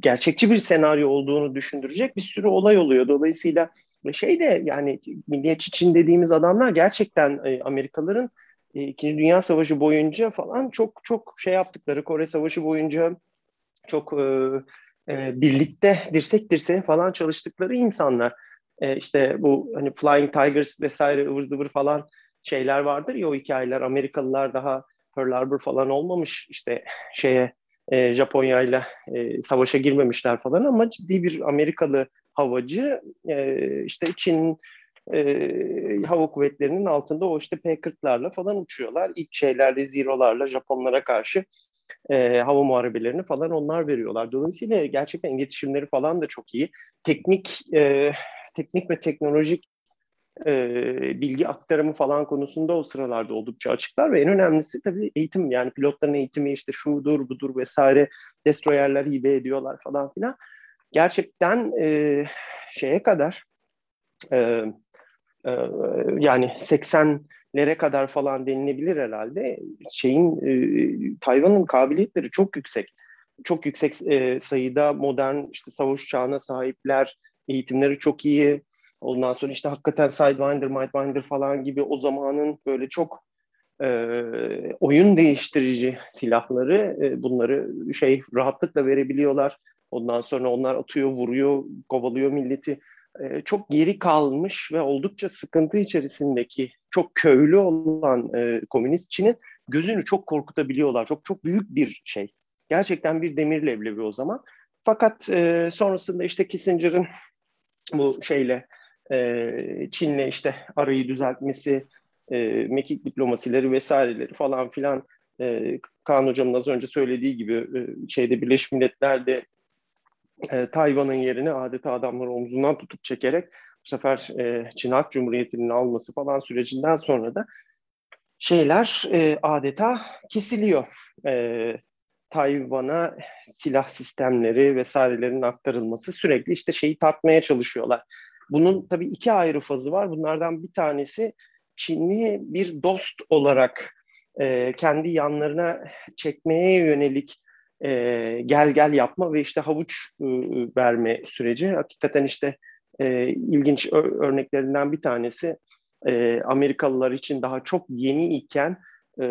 gerçekçi bir senaryo olduğunu düşündürecek bir sürü olay oluyor. Dolayısıyla şey de yani Milliyetçi Çin dediğimiz adamlar gerçekten e, Amerikalıların e, İkinci Dünya Savaşı boyunca falan çok çok şey yaptıkları Kore Savaşı boyunca çok e, e, birlikte dirsek dirseğe falan çalıştıkları insanlar. E, işte bu hani Flying Tigers vesaire ıvır zıvır falan şeyler vardır ya o hikayeler Amerikalılar daha Pearl Harbor falan olmamış işte şeye e, Japonya ile savaşa girmemişler falan ama ciddi bir Amerikalı havacı e, işte Çin e, hava kuvvetlerinin altında o işte P-40'larla falan uçuyorlar. İlk şeylerle, Zero'larla Japonlara karşı e, hava muharebelerini falan onlar veriyorlar. Dolayısıyla gerçekten iletişimleri falan da çok iyi. Teknik e, teknik ve teknolojik e, bilgi aktarımı falan konusunda o sıralarda oldukça açıklar ve en önemlisi tabii eğitim yani pilotların eğitimi işte şudur budur vesaire destroyerler hibe ediyorlar falan filan. Gerçekten e, şeye kadar e, e, yani 80'lere kadar falan denilebilir herhalde şeyin e, Tayvan'ın kabiliyetleri çok yüksek. Çok yüksek e, sayıda modern işte savaş çağına sahipler, eğitimleri çok iyi, Ondan sonra işte hakikaten Sidewinder, Mindwinder falan gibi o zamanın böyle çok e, oyun değiştirici silahları e, bunları şey rahatlıkla verebiliyorlar. Ondan sonra onlar atıyor, vuruyor, kovalıyor milleti. E, çok geri kalmış ve oldukça sıkıntı içerisindeki çok köylü olan e, komünist Çin'in gözünü çok korkutabiliyorlar. Çok çok büyük bir şey. Gerçekten bir demir leblebi o zaman. Fakat e, sonrasında işte Kissinger'ın bu şeyle e, Çin'le işte arayı düzeltmesi, e, mekik diplomasileri vesaireleri falan filan e, Kaan Hocam'ın az önce söylediği gibi e, şeyde Birleşmiş Milletler'de e, Tayvan'ın yerine adeta adamları omzundan tutup çekerek bu sefer e, Çin Halk Cumhuriyeti'nin alması falan sürecinden sonra da şeyler adeta kesiliyor. Tayvan'a silah sistemleri vesairelerin aktarılması sürekli işte şeyi tartmaya çalışıyorlar. Bunun tabii iki ayrı fazı var. Bunlardan bir tanesi Çin'i bir dost olarak e, kendi yanlarına çekmeye yönelik e, gel gel yapma ve işte havuç e, verme süreci. Hakikaten işte e, ilginç örneklerinden bir tanesi e, Amerikalılar için daha çok yeni iken e,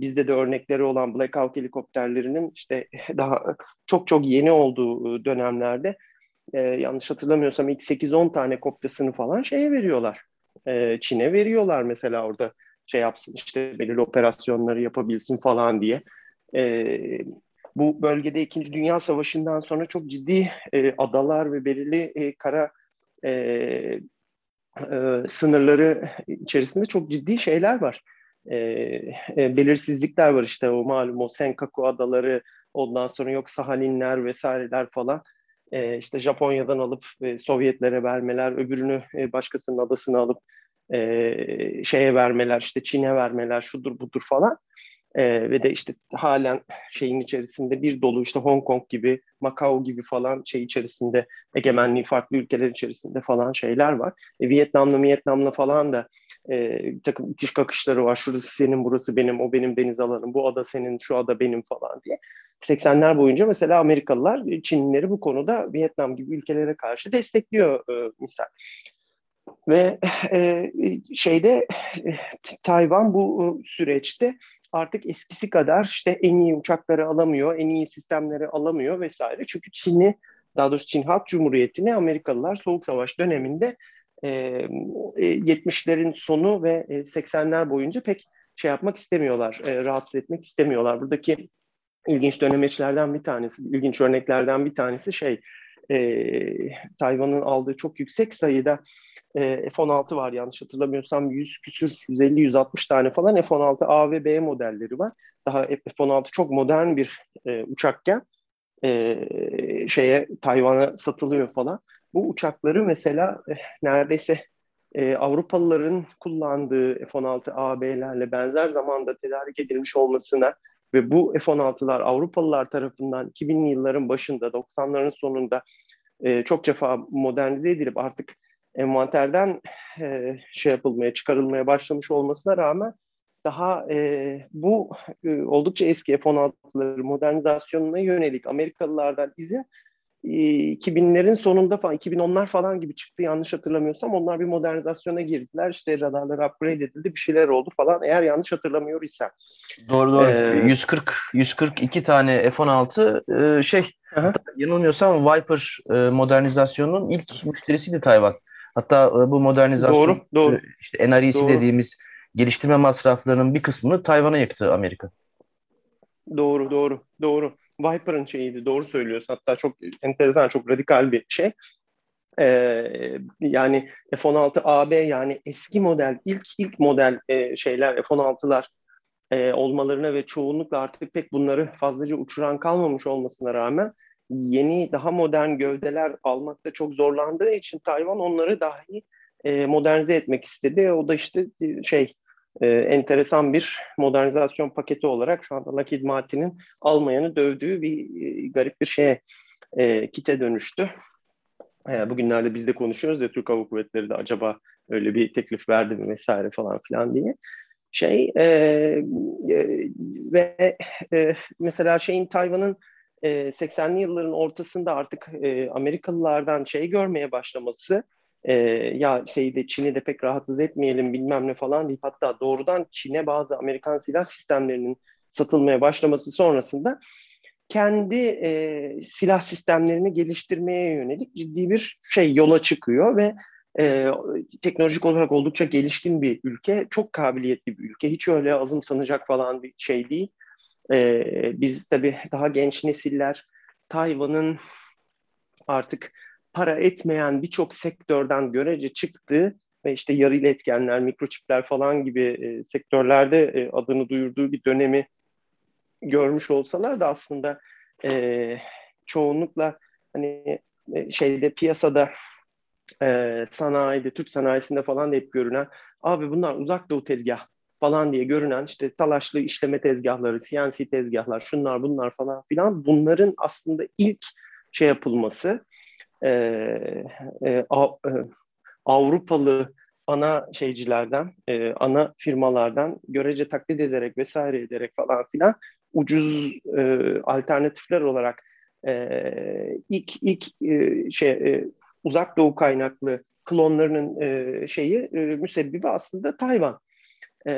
bizde de örnekleri olan Black Hawk helikopterlerinin işte [laughs] daha çok çok yeni olduğu dönemlerde e, yanlış hatırlamıyorsam ilk 8-10 tane kopyasını falan şeye veriyorlar. E, Çin'e veriyorlar mesela orada şey yapsın işte belirli operasyonları yapabilsin falan diye. E, bu bölgede İkinci Dünya Savaşı'ndan sonra çok ciddi e, adalar ve belirli e, kara e, e, sınırları içerisinde çok ciddi şeyler var. E, e, belirsizlikler var işte o malum o Senkaku adaları ondan sonra yok Sahalinler vesaireler falan e, işte Japonya'dan alıp e, Sovyetlere vermeler, öbürünü e, başkasının adasına alıp e, şeye vermeler, işte Çin'e vermeler, şudur budur falan. E, ve de işte halen şeyin içerisinde bir dolu işte Hong Kong gibi, Macau gibi falan şey içerisinde egemenliği farklı ülkeler içerisinde falan şeyler var. E, Vietnamlı Vietnamlı falan da e, bir takım itiş kakışları var. Şurası senin, burası benim, o benim deniz alanım, bu ada senin, şu ada benim falan diye. 80'ler boyunca mesela Amerikalılar Çinlileri bu konuda Vietnam gibi ülkelere karşı destekliyor e, misal. Ve e, şeyde e, Tayvan bu e, süreçte artık eskisi kadar işte en iyi uçakları alamıyor, en iyi sistemleri alamıyor vesaire. Çünkü Çin'i, daha doğrusu Çin Halk Cumhuriyeti'ni Amerikalılar Soğuk Savaş döneminde e, 70'lerin sonu ve 80'ler boyunca pek şey yapmak istemiyorlar, e, rahatsız etmek istemiyorlar. Buradaki ilginç dönemeçlerden bir tanesi, ilginç örneklerden bir tanesi şey, e, Tayvan'ın aldığı çok yüksek sayıda e, F-16 var yanlış hatırlamıyorsam 100 küsür 150-160 tane falan F-16 A ve B modelleri var. Daha F-16 çok modern bir e, uçakken e, şeye Tayvan'a satılıyor falan. Bu uçakları mesela e, neredeyse e, Avrupalıların kullandığı F-16 A, B'lerle benzer zamanda tedarik edilmiş olmasına ve bu F-16'lar Avrupalılar tarafından 2000'li yılların başında, 90'ların sonunda e, çok defa modernize edilip artık envanterden e, şey yapılmaya, çıkarılmaya başlamış olmasına rağmen daha e, bu e, oldukça eski F-16'ları modernizasyonuna yönelik Amerikalılardan izin 2000'lerin sonunda falan 2010'lar falan gibi çıktı yanlış hatırlamıyorsam onlar bir modernizasyona girdiler işte radarlar upgrade edildi bir şeyler oldu falan eğer yanlış hatırlamıyor ise. Doğru doğru. Ee, 140 142 tane F16 e, şey aha. yanılmıyorsam Viper e, modernizasyonunun ilk müşterisiydi Tayvan. Hatta e, bu modernizasyon doğru, doğru. işte NREC doğru. dediğimiz geliştirme masraflarının bir kısmını Tayvan'a yıktı Amerika. Doğru doğru doğru. Viper'ın şeyiydi doğru söylüyorsun. Hatta çok enteresan, çok radikal bir şey. Ee, yani F-16 AB yani eski model, ilk ilk model e, şeyler F-16'lar e, olmalarına ve çoğunlukla artık pek bunları fazlaca uçuran kalmamış olmasına rağmen yeni daha modern gövdeler almakta çok zorlandığı için Tayvan onları dahi e, modernize etmek istedi. O da işte e, şey e, enteresan bir modernizasyon paketi olarak şu anda Lockheed Martin'in almayanı dövdüğü bir e, garip bir şeye e, kite dönüştü. E, bugünlerde biz de konuşuyoruz ya Türk Hava Kuvvetleri de acaba öyle bir teklif verdi mi vesaire falan filan diye. Şey e, e, ve e, mesela şeyin Tayvan'ın e, 80'li yılların ortasında artık e, Amerikalılardan şey görmeye başlaması e, ya şeyde Çin'i de pek rahatsız etmeyelim bilmem ne falan deyip hatta doğrudan Çin'e bazı Amerikan silah sistemlerinin satılmaya başlaması sonrasında kendi e, silah sistemlerini geliştirmeye yönelik ciddi bir şey yola çıkıyor ve e, teknolojik olarak oldukça gelişkin bir ülke, çok kabiliyetli bir ülke. Hiç öyle azımsanacak falan bir şey değil. E, biz tabii daha genç nesiller Tayvan'ın artık para etmeyen birçok sektörden görece çıktığı ve işte yarı iletkenler, mikroçipler falan gibi e, sektörlerde e, adını duyurduğu bir dönemi görmüş olsalar da aslında e, çoğunlukla hani e, şeyde piyasada e, sanayide, Türk sanayisinde falan da hep görünen abi bunlar uzak doğu tezgah falan diye görünen işte talaşlı işleme tezgahları, CNC tezgahlar, şunlar bunlar falan filan bunların aslında ilk şey yapılması e, e, e, Avrupalı ana şeycilerden, e, ana firmalardan görece taklit ederek vesaire ederek falan filan ucuz e, alternatifler olarak e, ilk ilk e, şey e, uzak doğu kaynaklı klonlarının e, şeyi e, müsebbibi aslında Tayvan. E,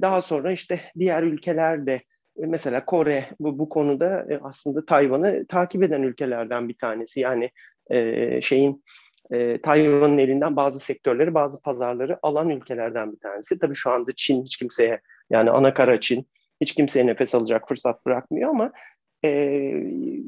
daha sonra işte diğer ülkeler de mesela Kore bu, bu konuda e, aslında Tayvan'ı takip eden ülkelerden bir tanesi. Yani e, şeyin e, Tayvan'ın elinden bazı sektörleri, bazı pazarları alan ülkelerden bir tanesi. Tabii şu anda Çin hiç kimseye yani ana kara Çin hiç kimseye nefes alacak fırsat bırakmıyor ama e,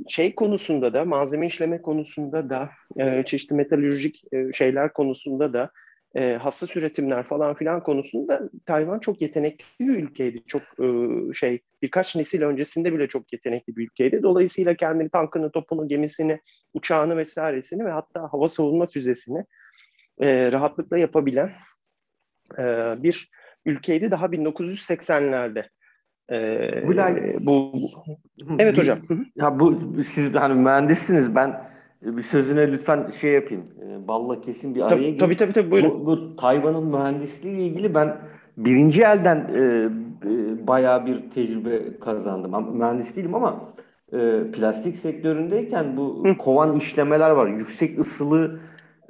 şey konusunda da malzeme işleme konusunda da e, çeşitli metalürjik e, şeyler konusunda da e, hassas üretimler falan filan konusunda Tayvan çok yetenekli bir ülkeydi. Çok e, şey birkaç nesil öncesinde bile çok yetenekli bir ülkeydi. Dolayısıyla kendini tankını, topunu, gemisini, uçağını vesairesini ve hatta hava savunma füzesini e, rahatlıkla yapabilen e, bir ülkeydi daha 1980'lerde. Ee, Gülay, bu evet hocam. Ya bu siz hani mühendissiniz. Ben bir sözüne lütfen şey yapayım. E, balla kesin bir araya tabii, tabii tabii tabii buyurun. Bu, bu Tayvan'ın mühendisliği ile ilgili ben birinci elden e, e, bayağı bir tecrübe kazandım. Mühendis değilim ama e, plastik sektöründeyken bu Hı. kovan işlemeler var. Yüksek ısılı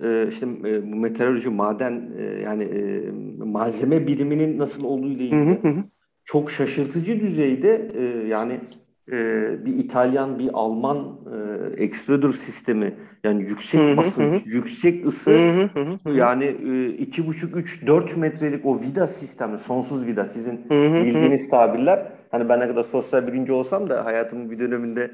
e, işte e, bu meteoroloji, maden e, yani e, malzeme biriminin nasıl olduğu ile ilgili hı hı. çok şaşırtıcı düzeyde e, yani e, bir İtalyan, bir Alman e, extruder sistemi yani yüksek hı hı, basınç, hı. yüksek ısı hı hı, hı. yani e, iki buçuk, üç, dört metrelik o vida sistemi, sonsuz vida sizin hı hı, bildiğiniz hı. tabirler. Hani ben ne kadar sosyal bilinci olsam da hayatımın bir döneminde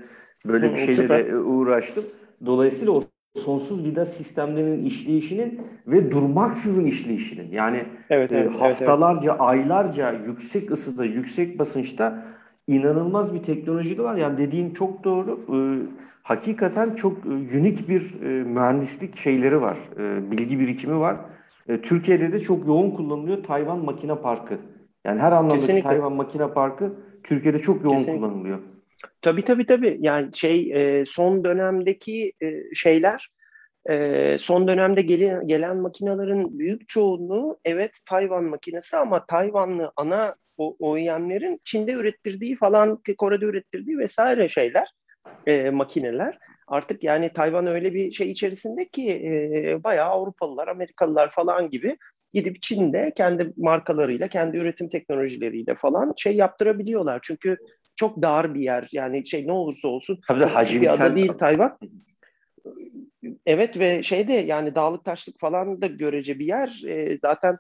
böyle bir şeylere uğraştım. Dolayısıyla o sonsuz vida sistemlerinin işleyişinin ve durmaksızın işleyişinin yani evet, evet, e, haftalarca, evet, evet. aylarca yüksek ısıda, yüksek basınçta inanılmaz bir teknoloji de var. Yani dediğin çok doğru. Ee, hakikaten çok e, unik bir e, mühendislik şeyleri var. E, bilgi birikimi var. E, Türkiye'de de çok yoğun kullanılıyor Tayvan Makine Parkı. Yani her anlamda Kesinlikle. Tayvan Makine Parkı Türkiye'de çok yoğun Kesinlikle. kullanılıyor. Tabii tabii tabii. Yani şey e, son dönemdeki e, şeyler e, son dönemde gelen, gelen makinelerin büyük çoğunluğu evet Tayvan makinesi ama Tayvanlı ana OEM'lerin Çin'de ürettirdiği falan Kore'de ürettirdiği vesaire şeyler e, makineler. Artık yani Tayvan öyle bir şey içerisinde ki e, bayağı Avrupalılar, Amerikalılar falan gibi gidip Çin'de kendi markalarıyla, kendi üretim teknolojileriyle falan şey yaptırabiliyorlar. Çünkü çok dar bir yer. Yani şey ne olursa olsun Tabii küçük bir ada değil Tayvan. Evet ve şeyde yani dağlık taşlık falan da görece bir yer. E, zaten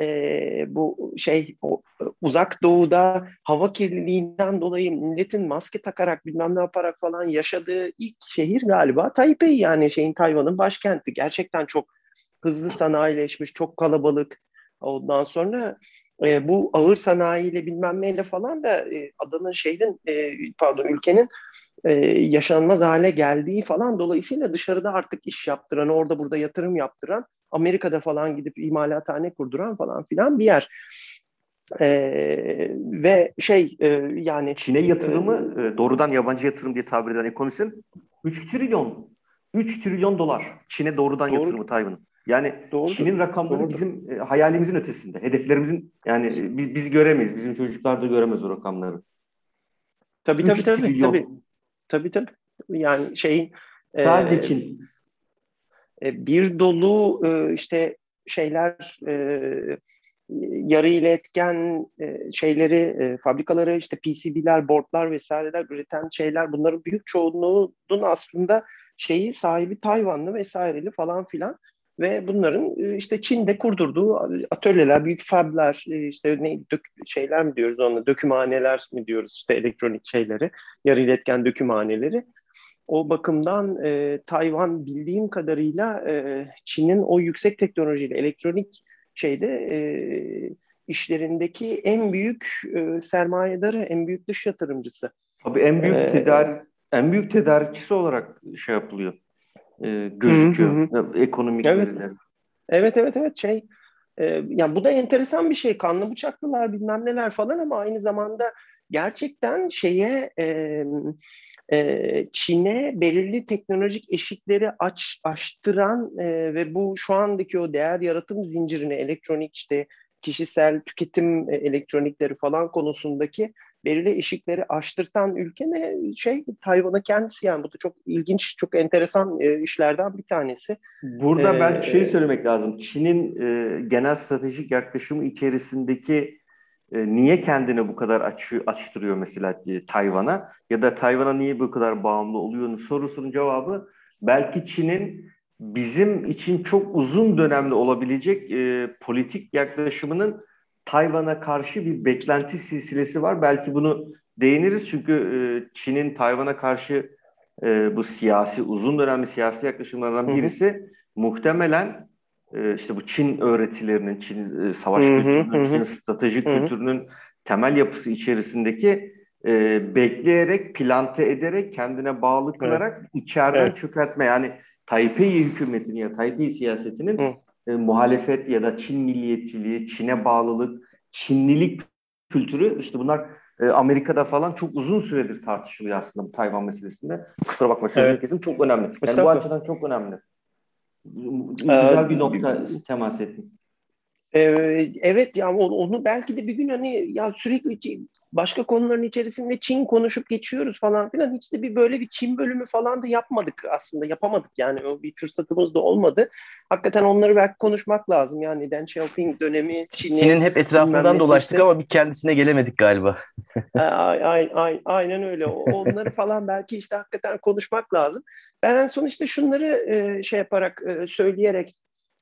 e, bu şey o, uzak doğuda hava kirliliğinden dolayı milletin maske takarak bilmem ne yaparak falan yaşadığı ilk şehir galiba Taipei yani şeyin Tayvan'ın başkenti. Gerçekten çok hızlı sanayileşmiş, çok kalabalık. Ondan sonra e, bu ağır sanayiyle bilmem neyle falan da e, adanın şehrin e, pardon ülkenin e, yaşanmaz hale geldiği falan dolayısıyla dışarıda artık iş yaptıran, orada burada yatırım yaptıran, Amerika'da falan gidip imalathane kurduran falan filan bir yer. E, ve şey e, yani Çin'e yatırımı e, doğrudan yabancı yatırım diye tabir eden ekonomistin 3 trilyon 3 trilyon dolar Çin'e doğrudan Doğru. yatırımı Tayvan'ın. Yani Doğrudur. Çin'in rakamları Doğrudur. bizim e, hayalimizin ötesinde. Hedeflerimizin yani e, biz, biz göremeyiz. Bizim çocuklar da göremez o rakamları. Tabii tabii tabii. Trilyon. Tabii tabii. tabii. Yani şeyin sadece e, Çin. E, bir dolu e, işte şeyler e, yarı iletken e, şeyleri, e, fabrikaları işte PCB'ler, boardlar vesaireler üreten şeyler bunların büyük çoğunluğunun aslında şeyi sahibi Tayvanlı vesaireli falan filan ve bunların e, işte Çin'de kurdurduğu atölyeler, büyük fablar, e, işte ne dök, şeyler mi diyoruz onunla, dökümhaneler mi diyoruz işte elektronik şeyleri, yarı iletken dökümhaneleri. O bakımdan e, Tayvan bildiğim kadarıyla e, Çin'in o yüksek teknolojiyle elektronik şeyde e, işlerindeki en büyük e, sermayedarı, en büyük dış yatırımcısı. Tabii en büyük ee, tedarik en büyük tedarikçisi olarak şey yapılıyor e, gözüküyor hı hı. ekonomik evet. veriler. Evet evet evet şey e, yani bu da enteresan bir şey kanlı bıçaklılar bilmem neler falan ama aynı zamanda gerçekten şeye e, e, Çin'e belirli teknolojik eşikleri aç açtıran e, ve bu şu andaki o değer yaratım zincirini elektronik işte kişisel tüketim e, elektronikleri falan konusundaki belirli eşikleri aştırtan ülke ne? Şey Tayvan'a kendisi yani bu da çok ilginç, çok enteresan e, işlerden bir tanesi. Burada ee, belki şey söylemek lazım. Çin'in e, genel stratejik yaklaşımı içerisindeki e, niye kendini bu kadar açı, açtırıyor mesela e, Tayvan'a ya da Tayvan'a niye bu kadar bağımlı oluyor sorusunun cevabı belki Çin'in bizim için çok uzun dönemde olabilecek e, politik yaklaşımının Tayvan'a karşı bir beklenti silsilesi var. Belki bunu değiniriz çünkü e, Çin'in Tayvan'a karşı e, bu siyasi uzun dönemli siyasi yaklaşımlardan birisi hı hı. muhtemelen e, işte bu Çin öğretilerinin, Çin e, savaş hı hı, kültürünün. Çin stratejik hı hı. kültürünün temel yapısı içerisindeki e, bekleyerek, plante ederek, kendine bağlı kılarak evet. içeriden evet. çökertme. Yani Taipei hükümetinin ya Taipei siyasetinin hı e, muhalefet ya da Çin milliyetçiliği, Çin'e bağlılık, Çinlilik kültürü işte bunlar e, Amerika'da falan çok uzun süredir tartışılıyor aslında bu Tayvan meselesinde. Kusura bakma sözünü evet. kesim çok önemli. Yani bu açıdan çok önemli. Güzel bir nokta temas ettim. Ee, evet ya onu belki de bir gün hani ya sürekli başka konuların içerisinde Çin konuşup geçiyoruz falan filan hiç de bir böyle bir Çin bölümü falan da yapmadık aslında yapamadık yani o bir fırsatımız da olmadı. Hakikaten onları belki konuşmak lazım yani Deng Xiaoping dönemi Çin'in Çin'in hep etrafından dolaştık ama bir kendisine gelemedik galiba. [laughs] aynen, aynen öyle onları falan belki işte hakikaten konuşmak lazım. Ben en son işte şunları şey yaparak söyleyerek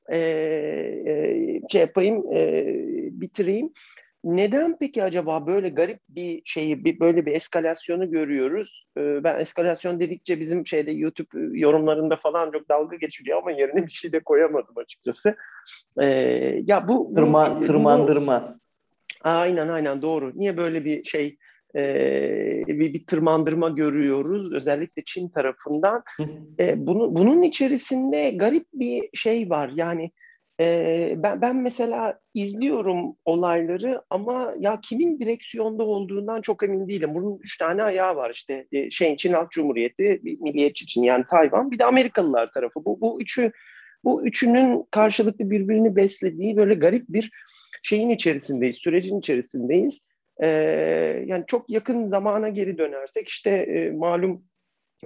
e, e, şey yapayım, e, bitireyim. Neden peki acaba böyle garip bir şeyi, bir, böyle bir eskalasyonu görüyoruz? Ee, ben eskalasyon dedikçe bizim şeyde YouTube yorumlarında falan çok dalga geçiliyor ama yerine bir şey de koyamadım açıkçası. Ee, ya bu, bu Tırma, tırmandırma. Bu, aynen aynen doğru. Niye böyle bir şey e, bir, bir tırmandırma görüyoruz özellikle Çin tarafından. e, bunu, bunun içerisinde garip bir şey var yani e, ben, ben mesela izliyorum olayları ama ya kimin direksiyonda olduğundan çok emin değilim. Bunun üç tane ayağı var işte e, şey Çin Halk Cumhuriyeti, Milliyetçi Çin yani Tayvan bir de Amerikalılar tarafı. Bu, bu üçü bu üçünün karşılıklı birbirini beslediği böyle garip bir şeyin içerisindeyiz, sürecin içerisindeyiz. Ee, yani çok yakın zamana geri dönersek işte e, malum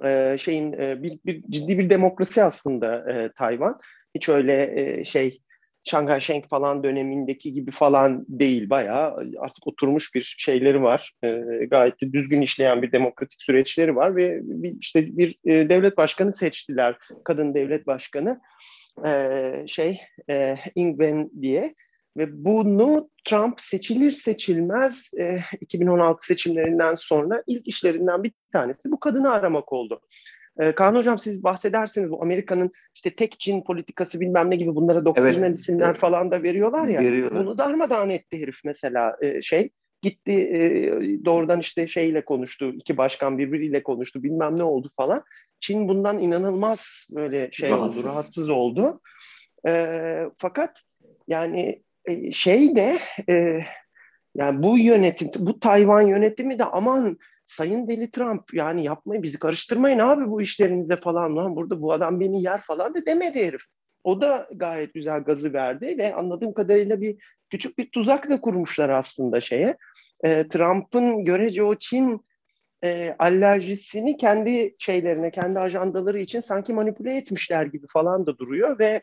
e, şeyin e, bir, bir ciddi bir demokrasi aslında e, Tayvan. Hiç öyle e, şey Şanghay Sheng falan dönemindeki gibi falan değil. Bayağı artık oturmuş bir şeyleri var. E, gayet de düzgün işleyen bir demokratik süreçleri var ve bir, işte bir e, devlet başkanı seçtiler. Kadın devlet başkanı e, şey e, Ingwen diye ve bunu Trump seçilir seçilmez e, 2016 seçimlerinden sonra ilk işlerinden bir tanesi bu kadını aramak oldu. E, Kaan Hocam siz bahsedersiniz bu Amerika'nın işte tek Çin politikası bilmem ne gibi bunlara doktrinal evet. isimler falan da veriyorlar ya. Veriyorlar. Bunu darmadağın etti herif mesela e, şey gitti e, doğrudan işte şeyle konuştu iki başkan birbiriyle konuştu bilmem ne oldu falan. Çin bundan inanılmaz böyle şey rahatsız. oldu rahatsız oldu. E, fakat yani e, şey de e, yani bu yönetim bu Tayvan yönetimi de aman Sayın Deli Trump yani yapmayın bizi karıştırmayın abi bu işlerinize falan lan burada bu adam beni yer falan da demedi herif. O da gayet güzel gazı verdi ve anladığım kadarıyla bir küçük bir tuzak da kurmuşlar aslında şeye. E, Trump'ın görece o Çin e, alerjisini kendi şeylerine, kendi ajandaları için sanki manipüle etmişler gibi falan da duruyor ve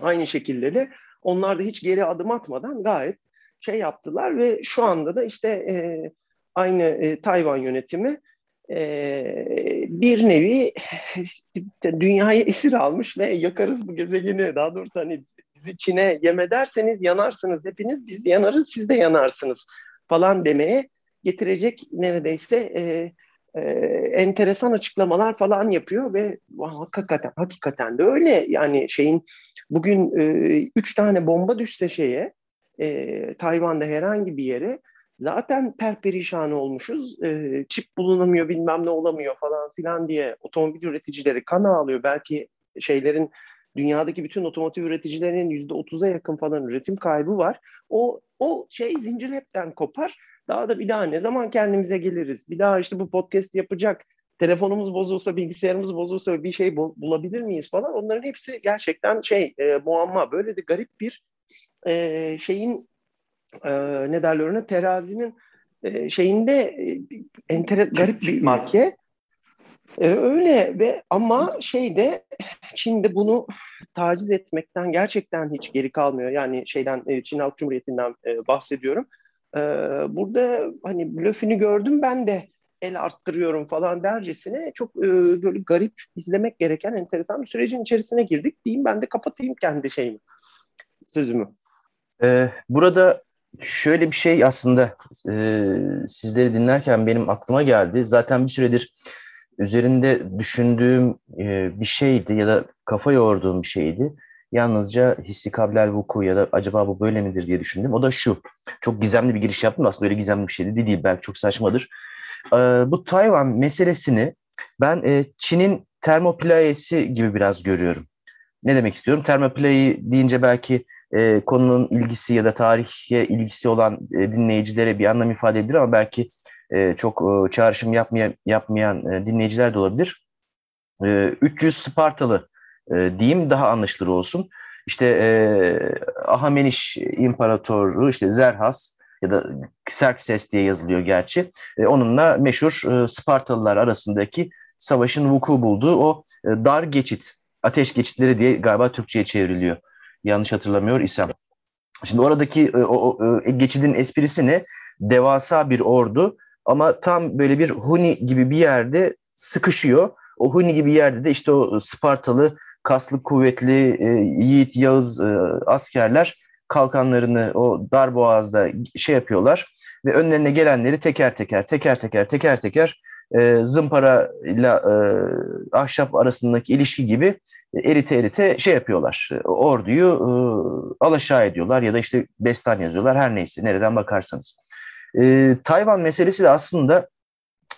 aynı şekilde de onlar da hiç geri adım atmadan gayet şey yaptılar ve şu anda da işte e, aynı e, Tayvan yönetimi e, bir nevi [laughs] dünyayı esir almış ve yakarız bu gezegeni. Daha doğrusu hani bizi Çin'e yem ederseniz yanarsınız hepiniz biz de yanarız siz de yanarsınız falan demeye getirecek neredeyse e, e, enteresan açıklamalar falan yapıyor ve hakikaten hakikaten de öyle yani şeyin bugün e, üç tane bomba düşse şeye e, Tayvan'da herhangi bir yere zaten perperişan olmuşuz. E, çip bulunamıyor bilmem ne olamıyor falan filan diye otomobil üreticileri kan ağlıyor. Belki şeylerin dünyadaki bütün otomotiv üreticilerinin yüzde otuza yakın falan üretim kaybı var. O o şey zincir hepten kopar. Daha da bir daha ne zaman kendimize geliriz? Bir daha işte bu podcast yapacak. Telefonumuz bozulsa, bilgisayarımız bozulsa bir şey bulabilir miyiz falan. Onların hepsi gerçekten şey e, muamma. Böyle de garip bir e, şeyin e, ne derler ona terazinin e, şeyinde e, entere, garip bir ülke. E, öyle ve ama şeyde Çin'de bunu taciz etmekten gerçekten hiç geri kalmıyor. Yani şeyden e, Çin Halk Cumhuriyeti'nden e, bahsediyorum. E, burada hani blöfünü gördüm ben de el arttırıyorum falan dercesine çok e, böyle garip izlemek gereken enteresan bir sürecin içerisine girdik diyeyim ben de kapatayım kendi şeyimi sözümü. Ee, burada şöyle bir şey aslında e, sizleri dinlerken benim aklıma geldi. Zaten bir süredir üzerinde düşündüğüm e, bir şeydi ya da kafa yorduğum bir şeydi. Yalnızca hissi kablel vuku ya da acaba bu böyle midir diye düşündüm. O da şu. Çok gizemli bir giriş yaptım aslında öyle gizemli bir şeydi değil. Belki çok saçmadır. E, bu Tayvan meselesini ben e, Çin'in termoplayesi gibi biraz görüyorum. Ne demek istiyorum? Termoplayi deyince belki e, konunun ilgisi ya da tarihe ilgisi olan e, dinleyicilere bir anlam ifade edebilir ama belki e, çok e, çağrışım yapmayan, yapmayan e, dinleyiciler de olabilir. E, 300 Spartalı e, diyeyim daha anlaşılır olsun. İşte e, Ahameniş İmparatoru işte Zerhas ya da Xerxes diye yazılıyor gerçi. Onunla meşhur Spartalılar arasındaki savaşın vuku bulduğu o dar geçit, ateş geçitleri diye galiba Türkçe'ye çevriliyor. Yanlış hatırlamıyor isem. Şimdi oradaki e, o, o geçidin esprisi ne? Devasa bir ordu ama tam böyle bir Huni gibi bir yerde sıkışıyor. O Huni gibi yerde de işte o Spartalı kaslı kuvvetli e, yiğit Yağız e, askerler kalkanlarını o dar boğazda şey yapıyorlar ve önlerine gelenleri teker teker teker teker teker teker e, zımpara ile e, ahşap arasındaki ilişki gibi erite erite şey yapıyorlar. Orduyu e, alaşağı ediyorlar ya da işte destan yazıyorlar her neyse nereden bakarsanız. E, Tayvan meselesi de aslında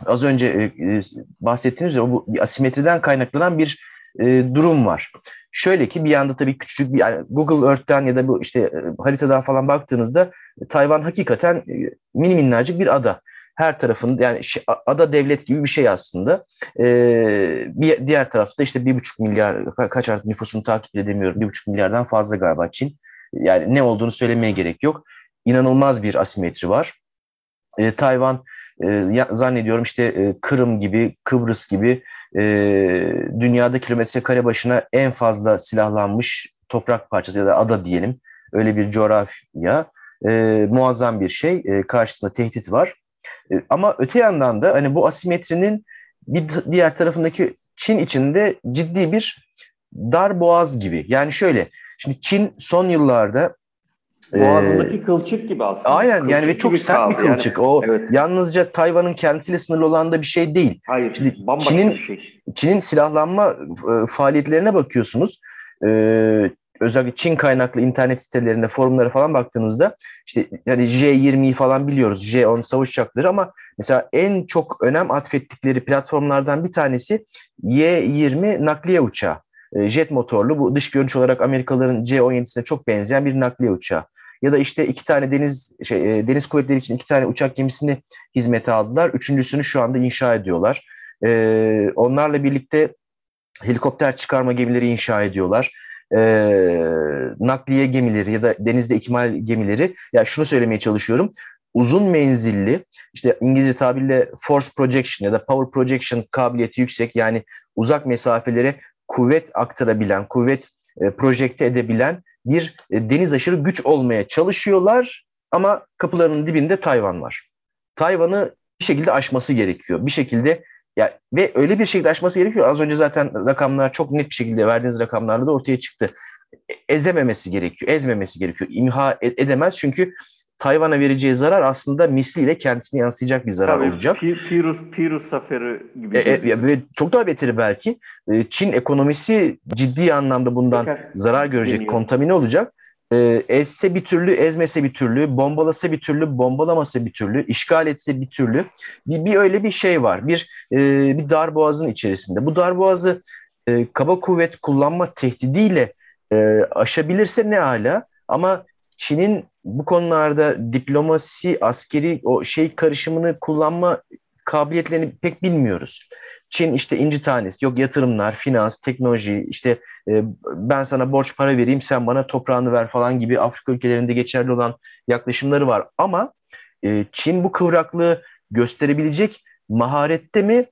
az önce e, bahsettiğiniz gibi bu asimetriden kaynaklanan bir e, durum var. Şöyle ki bir yanda tabii küçücük bir yani Google Earth'ten ya da bu işte e, haritadan falan baktığınızda Tayvan hakikaten e, mini minnacık bir ada. Her tarafında yani ada devlet gibi bir şey aslında. Ee, bir diğer tarafta işte bir buçuk milyar kaç artık nüfusunu takip edemiyorum. Bir buçuk milyardan fazla galiba Çin. Yani ne olduğunu söylemeye gerek yok. İnanılmaz bir asimetri var. Ee, Tayvan e, zannediyorum işte e, Kırım gibi, Kıbrıs gibi e, dünyada kilometre kare başına en fazla silahlanmış toprak parçası ya da ada diyelim. Öyle bir coğrafya. E, muazzam bir şey. E, karşısında tehdit var. E, ama öte yandan da hani bu asimetrinin bir diğer tarafındaki Çin içinde ciddi bir dar boğaz gibi. Yani şöyle, şimdi Çin son yıllarda Boğazındaki ee, kılçık gibi aslında. Aynen kılçık yani ve çok sert bir kılçık. Yani, o evet. yalnızca Tayvan'ın kendisiyle sınırlı olan da bir şey değil. Hayır. Şimdi Çin'in şey. Çin'in silahlanma e, faaliyetlerine bakıyorsunuz. Ee, özellikle Çin kaynaklı internet sitelerinde, forumlara falan baktığınızda işte yani J-20'yi falan biliyoruz. J-10 savaş uçakları ama mesela en çok önem atfettikleri platformlardan bir tanesi Y-20 nakliye uçağı. Jet motorlu bu dış görünüş olarak Amerikalıların C-17'sine çok benzeyen bir nakliye uçağı ya da işte iki tane deniz şey, e, deniz kuvvetleri için iki tane uçak gemisini hizmete aldılar. Üçüncüsünü şu anda inşa ediyorlar. E, onlarla birlikte helikopter çıkarma gemileri inşa ediyorlar. E, nakliye gemileri ya da denizde ikmal gemileri. Ya şunu söylemeye çalışıyorum. Uzun menzilli, işte İngilizce tabirle force projection ya da power projection kabiliyeti yüksek yani uzak mesafelere kuvvet aktarabilen, kuvvet e, projekte edebilen bir e, deniz aşırı güç olmaya çalışıyorlar ama kapılarının dibinde Tayvan var. Tayvan'ı bir şekilde aşması gerekiyor. Bir şekilde ya ve öyle bir şekilde aşması gerekiyor. Az önce zaten rakamlar çok net bir şekilde verdiğiniz rakamlarla da ortaya çıktı. E, ezememesi gerekiyor. Ezmemesi gerekiyor. İmha e, edemez çünkü Tayvan'a vereceği zarar aslında misliyle kendisine yansıyacak bir zarar Tabii, olacak. Pirus, Pirus zaferi gibi. E, e, ve çok daha beteri belki. E, Çin ekonomisi ciddi anlamda bundan Pekar, zarar görecek, deniyor. kontamine olacak. E, ezse bir türlü, ezmese bir türlü, bombalasa bir türlü, bombalamasa bir türlü, işgal etse bir türlü. Bir, bir öyle bir şey var. Bir e, bir darboğazın içerisinde. Bu darboğazı e, kaba kuvvet kullanma tehdidiyle e, aşabilirse ne ala ama Çin'in bu konularda diplomasi, askeri o şey karışımını kullanma kabiliyetlerini pek bilmiyoruz. Çin işte inci tanesi, yok yatırımlar, finans, teknoloji, işte e, ben sana borç para vereyim, sen bana toprağını ver falan gibi Afrika ülkelerinde geçerli olan yaklaşımları var. Ama e, Çin bu kıvraklığı gösterebilecek maharette mi?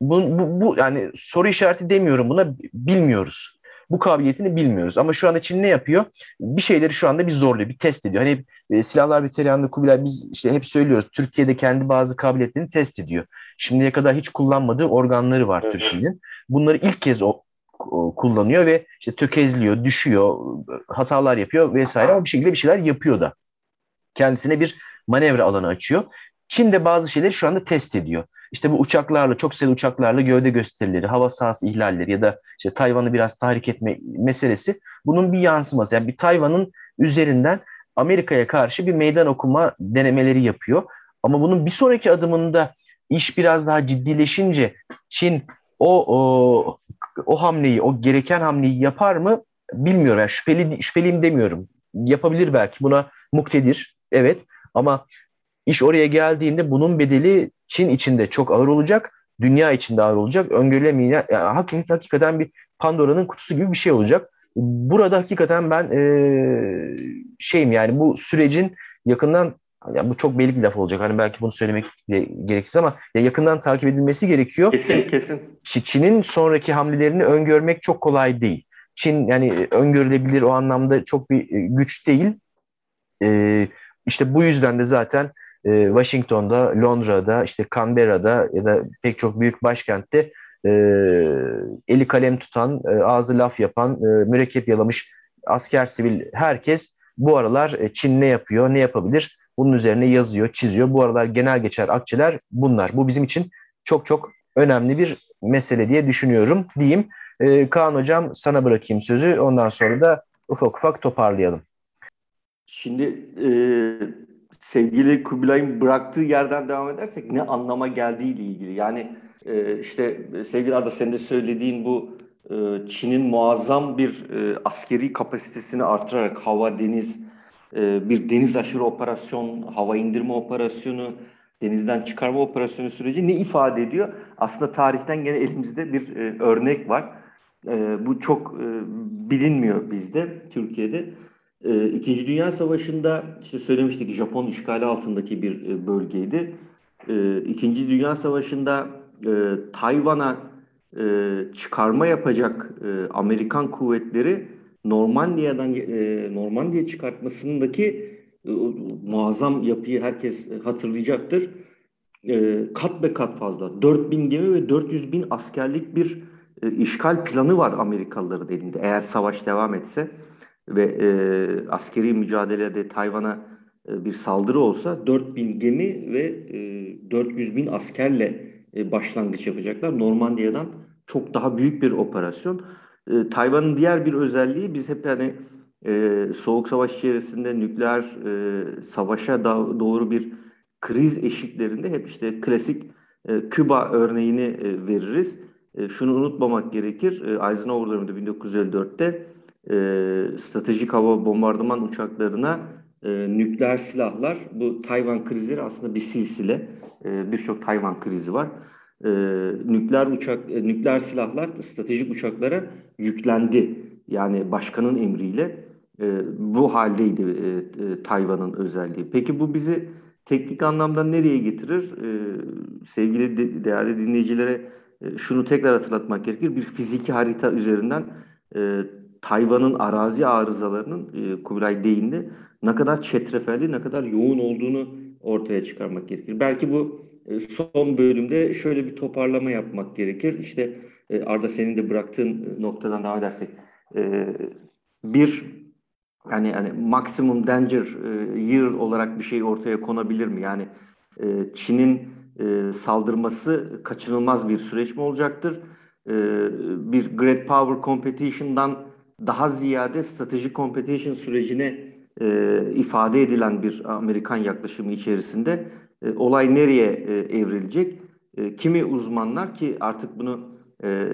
Bu, bu, bu yani soru işareti demiyorum buna, bilmiyoruz bu kabiliyetini bilmiyoruz. Ama şu anda Çin ne yapıyor? Bir şeyleri şu anda bir zorluyor, bir test ediyor. Hani e, silahlar veteranı Kubilay biz işte hep söylüyoruz. Türkiye'de kendi bazı kabiliyetlerini test ediyor. Şimdiye kadar hiç kullanmadığı organları var Türkiye'nin. Bunları ilk kez o, o kullanıyor ve işte tökezliyor, düşüyor, hatalar yapıyor vesaire ama bir şekilde bir şeyler yapıyor da. Kendisine bir manevra alanı açıyor. Çin de bazı şeyleri şu anda test ediyor. İşte bu uçaklarla, çok sayılı uçaklarla gövde gösterileri, hava sahası ihlalleri ya da işte Tayvan'ı biraz tahrik etme meselesi bunun bir yansıması. Yani bir Tayvan'ın üzerinden Amerika'ya karşı bir meydan okuma denemeleri yapıyor. Ama bunun bir sonraki adımında iş biraz daha ciddileşince Çin o o, o hamleyi, o gereken hamleyi yapar mı bilmiyorum. Yani şüpheli şüpheliyim demiyorum. Yapabilir belki. Buna muktedir. Evet. Ama iş oraya geldiğinde bunun bedeli Çin içinde çok ağır olacak, dünya içinde ağır olacak. Öngörülemeyen, yani hakikaten, bir Pandora'nın kutusu gibi bir şey olacak. Burada hakikaten ben e, şeyim yani bu sürecin yakından yani bu çok belli bir laf olacak. Hani belki bunu söylemek gereksiz ama ya yakından takip edilmesi gerekiyor. Kesin kesin. Çin'in sonraki hamlelerini öngörmek çok kolay değil. Çin yani öngörülebilir o anlamda çok bir güç değil. Ee, işte bu yüzden de zaten e, Washington'da, Londra'da, işte Canberra'da ya da pek çok büyük başkentte e, eli kalem tutan, e, ağzı laf yapan, e, mürekkep yalamış asker sivil herkes bu aralar e, Çin ne yapıyor, ne yapabilir bunun üzerine yazıyor, çiziyor. Bu aralar genel geçer akçeler bunlar. Bu bizim için çok çok önemli bir mesele diye düşünüyorum diyeyim. E, Kaan Hocam sana bırakayım sözü. Ondan sonra da ufak ufak toparlayalım. Şimdi e, sevgili Kubilay'ın bıraktığı yerden devam edersek ne anlama geldiğiyle ilgili. Yani e, işte sevgili Arda senin de söylediğin bu Çin'in muazzam bir askeri kapasitesini artırarak hava, deniz, bir deniz aşırı operasyon, hava indirme operasyonu, denizden çıkarma operasyonu süreci ne ifade ediyor? Aslında tarihten gene elimizde bir örnek var. Bu çok bilinmiyor bizde, Türkiye'de. İkinci Dünya Savaşı'nda işte söylemiştik Japon işgali altındaki bir bölgeydi. İkinci Dünya Savaşı'nda Tayvan'a çıkarma yapacak Amerikan kuvvetleri Normandiya'dan Normandiya çıkartmasındaki muazzam yapıyı herkes hatırlayacaktır. kat be kat fazla. 4000 gemi ve 400 bin askerlik bir işgal planı var Amerikalıların elinde. Eğer savaş devam etse ve e, askeri mücadelede Tayvan'a e, bir saldırı olsa 4000 gemi ve e, 400 bin askerle e, başlangıç yapacaklar. Normandiya'dan çok daha büyük bir operasyon. E, Tayvan'ın diğer bir özelliği biz hep hani e, soğuk savaş içerisinde nükleer e, savaşa da, doğru bir kriz eşiklerinde hep işte klasik e, Küba örneğini e, veririz. E, şunu unutmamak gerekir. E, Eisenhower döneminde 1954'te e, stratejik hava bombardıman uçaklarına e, nükleer silahlar, bu Tayvan krizleri aslında bir silsile. E, Birçok Tayvan krizi var. E, nükleer uçak, e, nükleer silahlar stratejik uçaklara yüklendi. Yani başkanın emriyle e, bu haldeydi e, e, Tayvan'ın özelliği. Peki bu bizi teknik anlamda nereye getirir? E, sevgili de, değerli dinleyicilere e, şunu tekrar hatırlatmak gerekir. Bir fiziki harita üzerinden e, Tayvan'ın arazi arızalarının e, Kubilay deyinde ne kadar çetrefelli, ne kadar yoğun olduğunu ortaya çıkarmak gerekir. Belki bu e, son bölümde şöyle bir toparlama yapmak gerekir. İşte e, Arda senin de bıraktığın noktadan devam edersek e, bir yani yani maksimum danger e, year olarak bir şey ortaya konabilir mi? Yani e, Çin'in e, saldırması kaçınılmaz bir süreç mi olacaktır? E, bir Great Power Competition'dan daha ziyade strateji competition sürecine e, ifade edilen bir Amerikan yaklaşımı içerisinde e, olay nereye e, evrilecek? E, kimi uzmanlar ki artık bunu e,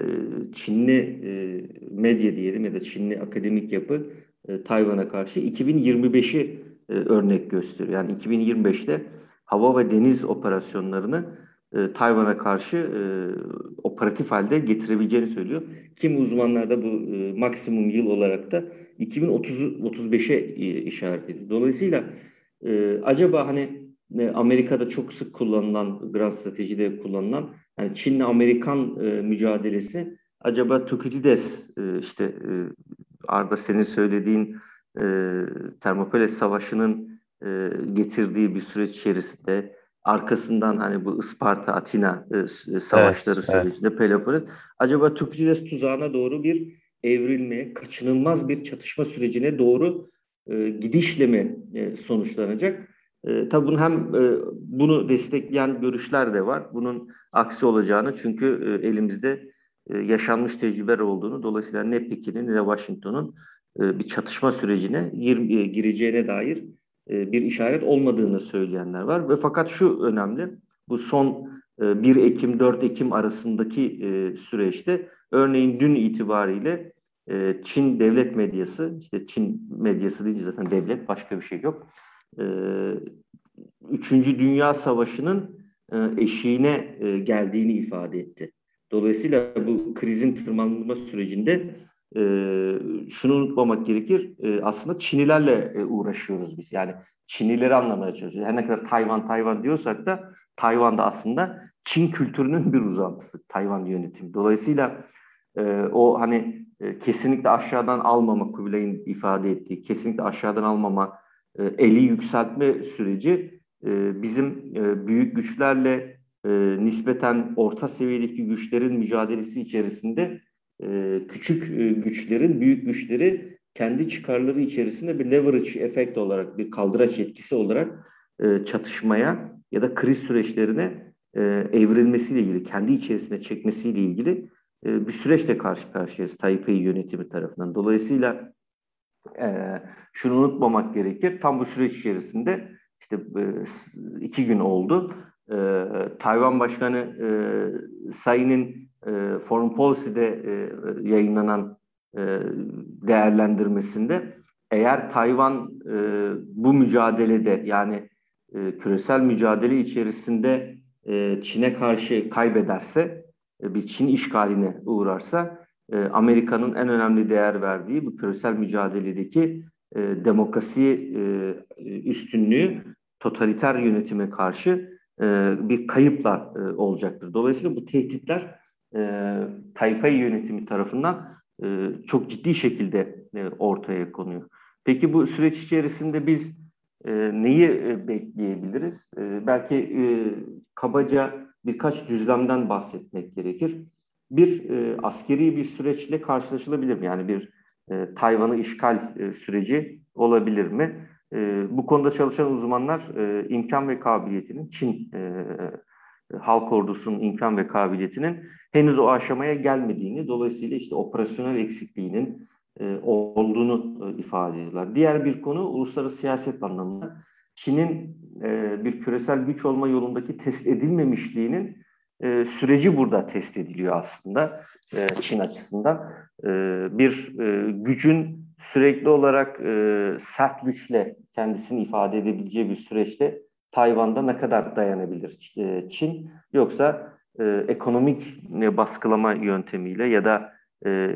Çinli e, medya diyelim ya da Çinli akademik yapı e, Tayvan'a karşı 2025'i e, örnek gösteriyor. Yani 2025'te hava ve deniz operasyonlarını e, Tayvan'a karşı e, operatif halde getirebileceğini söylüyor. Kim uzmanlar da bu e, maksimum yıl olarak da 2035'e e, işaret ediyor. Dolayısıyla e, acaba hani e, Amerika'da çok sık kullanılan, grand stratejide kullanılan yani Çin'le Amerikan e, mücadelesi acaba Tukidides e, işte e, Arda senin söylediğin e, Termopele Savaşı'nın e, getirdiği bir süreç içerisinde arkasından hani bu Isparta, Atina e, e savaşları evet, sürecinde evet. Peloponnes acaba Tukrides tuzağına doğru bir evrilme, kaçınılmaz bir çatışma sürecine doğru e, gidişle mi e, sonuçlanacak? E, tabii bunun hem e, bunu destekleyen görüşler de var. Bunun aksi olacağını çünkü e, elimizde e, yaşanmış tecrübeler olduğunu dolayısıyla ne Pekin'in ne de Washington'un e, bir çatışma sürecine gir, e, gireceğine dair e, bir işaret olmadığını söyleyenler var. Ve fakat şu önemli, bu son 1 e, Ekim 4 Ekim arasındaki e, süreçte örneğin dün itibariyle Çin devlet medyası, işte Çin medyası deyince zaten devlet başka bir şey yok. Üçüncü Dünya Savaşı'nın eşiğine geldiğini ifade etti. Dolayısıyla bu krizin tırmanma sürecinde e, şunu unutmamak gerekir. E, aslında Çinilerle e, uğraşıyoruz biz. Yani Çinileri anlamaya çalışıyoruz. Her ne kadar Tayvan Tayvan diyorsak da Tayvan'da aslında Çin kültürünün bir uzantısı Tayvan yönetimi. Dolayısıyla e, o hani e, kesinlikle aşağıdan almama Kubilay'ın ifade ettiği kesinlikle aşağıdan almama e, eli yükseltme süreci e, bizim e, büyük güçlerle e, nispeten orta seviyedeki güçlerin mücadelesi içerisinde küçük e, güçlerin, büyük güçleri kendi çıkarları içerisinde bir leverage efekt olarak, bir kaldıraç etkisi olarak e, çatışmaya ya da kriz süreçlerine evrilmesiyle ilgili, kendi içerisine çekmesiyle ilgili bir süreçle karşı karşıyayız Taipei yönetimi tarafından. Dolayısıyla şunu unutmamak gerekir, tam bu süreç içerisinde işte iki gün oldu. E, Tayvan Başkanı e, Sayın'ın e, Foreign Policy'de e, yayınlanan e, değerlendirmesinde eğer Tayvan e, bu mücadelede yani e, küresel mücadele içerisinde e, Çin'e karşı kaybederse, e, bir Çin işgaline uğrarsa e, Amerika'nın en önemli değer verdiği bu küresel mücadeledeki e, demokrasi e, üstünlüğü totaliter yönetime karşı bir kayıpla e, olacaktır. Dolayısıyla bu tehditler e, Taipei yönetimi tarafından e, çok ciddi şekilde e, ortaya konuyor. Peki bu süreç içerisinde biz e, neyi e, bekleyebiliriz? E, belki e, kabaca birkaç düzlemden bahsetmek gerekir. Bir e, askeri bir süreçle karşılaşılabilir mi? Yani bir e, Tayvan'ı işgal e, süreci olabilir mi? E, bu konuda çalışan uzmanlar e, imkan ve kabiliyetinin Çin e, halk ordusunun imkan ve kabiliyetinin henüz o aşamaya gelmediğini, dolayısıyla işte operasyonel eksikliğinin e, olduğunu e, ifade ediyorlar. Diğer bir konu uluslararası siyaset anlamında Çin'in e, bir küresel güç olma yolundaki test edilmemişliğinin e, süreci burada test ediliyor aslında e, Çin açısından. E, bir e, gücün sürekli olarak e, sert güçle kendisini ifade edebileceği bir süreçte Tayvan'da ne kadar dayanabilir e, Çin yoksa e, ekonomik baskılama yöntemiyle ya da e,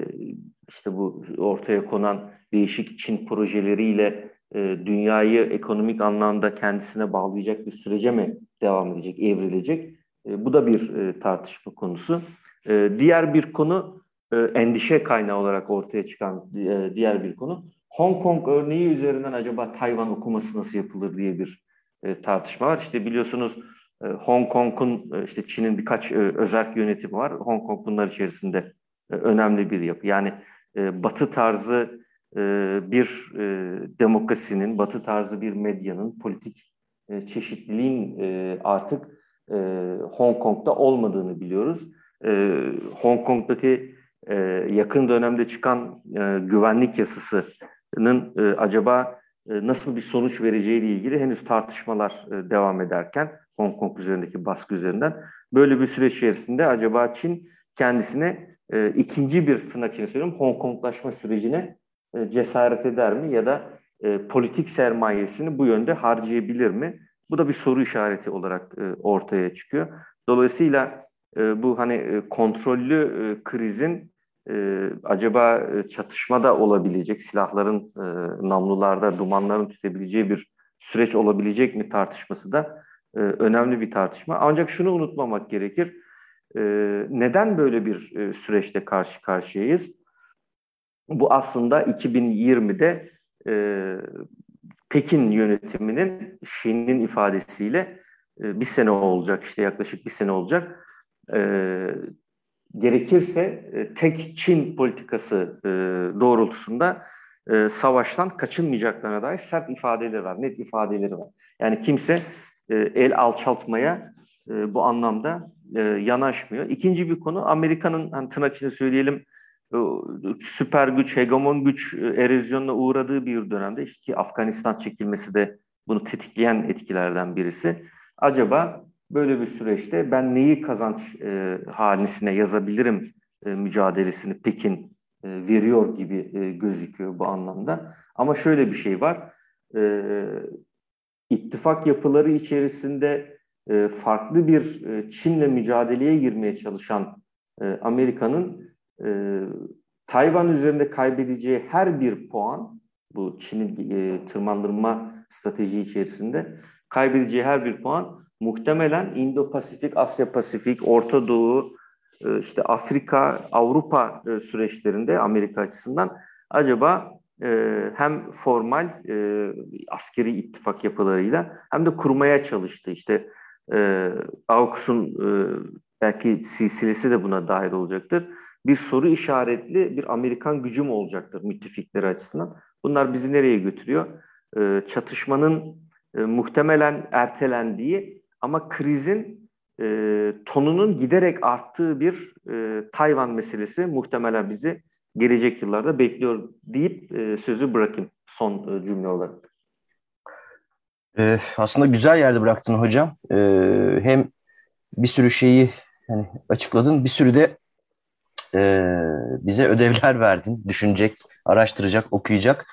işte bu ortaya konan değişik Çin projeleriyle e, dünyayı ekonomik anlamda kendisine bağlayacak bir sürece mi devam edecek, evrilecek? E, bu da bir e, tartışma konusu. E, diğer bir konu e, endişe kaynağı olarak ortaya çıkan e, diğer bir konu. Hong Kong örneği üzerinden acaba Tayvan okuması nasıl yapılır diye bir e, tartışma var. İşte biliyorsunuz Hong Kong'un işte Çin'in birkaç e, özel yönetimi var. Hong Kong bunlar içerisinde önemli bir yapı. Yani Batı tarzı bir demokrasinin, Batı tarzı bir medyanın, politik çeşitliliğin artık Hong Kong'da olmadığını biliyoruz. Hong Kong'daki e, yakın dönemde çıkan e, güvenlik yasasının e, acaba e, nasıl bir sonuç vereceği ile ilgili henüz tartışmalar devam ederken Hong Kong üzerindeki baskı üzerinden böyle bir süreç içerisinde acaba Çin kendisine ikinci bir tırnak içine söylüyorum Hong Konglaşma sürecine cesaret eder mi ya da politik sermayesini bu yönde harcayabilir mi? Bu da bir soru işareti olarak ortaya çıkıyor. Dolayısıyla bu hani kontrollü krizin e, acaba çatışma da olabilecek, silahların e, namlularda dumanların tütebileceği bir süreç olabilecek mi tartışması da e, önemli bir tartışma. Ancak şunu unutmamak gerekir. E, neden böyle bir e, süreçte karşı karşıyayız? Bu aslında 2020'de e, Pekin yönetiminin Şin'in ifadesiyle e, bir sene olacak, işte yaklaşık bir sene olacak. E, gerekirse e, tek Çin politikası e, doğrultusunda e, savaştan kaçınmayacaklarına dair sert ifadeleri var, net ifadeleri var. Yani kimse el alçaltmaya bu anlamda yanaşmıyor. İkinci bir konu Amerika'nın hani tırnak içinde söyleyelim süper güç, hegemon güç e, erozyonuna uğradığı bir dönemde işte ki Afganistan çekilmesi de bunu tetikleyen etkilerden birisi. Acaba böyle bir süreçte ben neyi kazanç e, hanesine yazabilirim e, mücadelesini Pekin e, veriyor gibi e, gözüküyor bu anlamda. Ama şöyle bir şey var. E, ittifak yapıları içerisinde e, farklı bir e, Çin'le mücadeleye girmeye çalışan e, Amerika'nın e, Tayvan üzerinde kaybedeceği her bir puan bu Çin'in e, tırmandırma strateji içerisinde kaybedeceği her bir puan muhtemelen Indo-Pasifik, Asya-Pasifik, Orta Doğu, e, işte Afrika, Avrupa e, süreçlerinde Amerika açısından acaba e, hem formal askeri ittifak yapılarıyla hem de kurmaya çalıştı. İşte AUKUS'un belki silsilesi de buna dahil olacaktır. Bir soru işaretli bir Amerikan gücü mü olacaktır müttefikleri açısından? Bunlar bizi nereye götürüyor? Çatışmanın muhtemelen ertelendiği ama krizin e, tonunun giderek arttığı bir e, Tayvan meselesi muhtemelen bizi gelecek yıllarda bekliyor deyip e, sözü bırakayım son e, cümle olarak. Ee, aslında güzel yerde bıraktın hocam. Ee, hem bir sürü şeyi yani açıkladın, bir sürü de e, bize ödevler verdin. Düşünecek, araştıracak, okuyacak.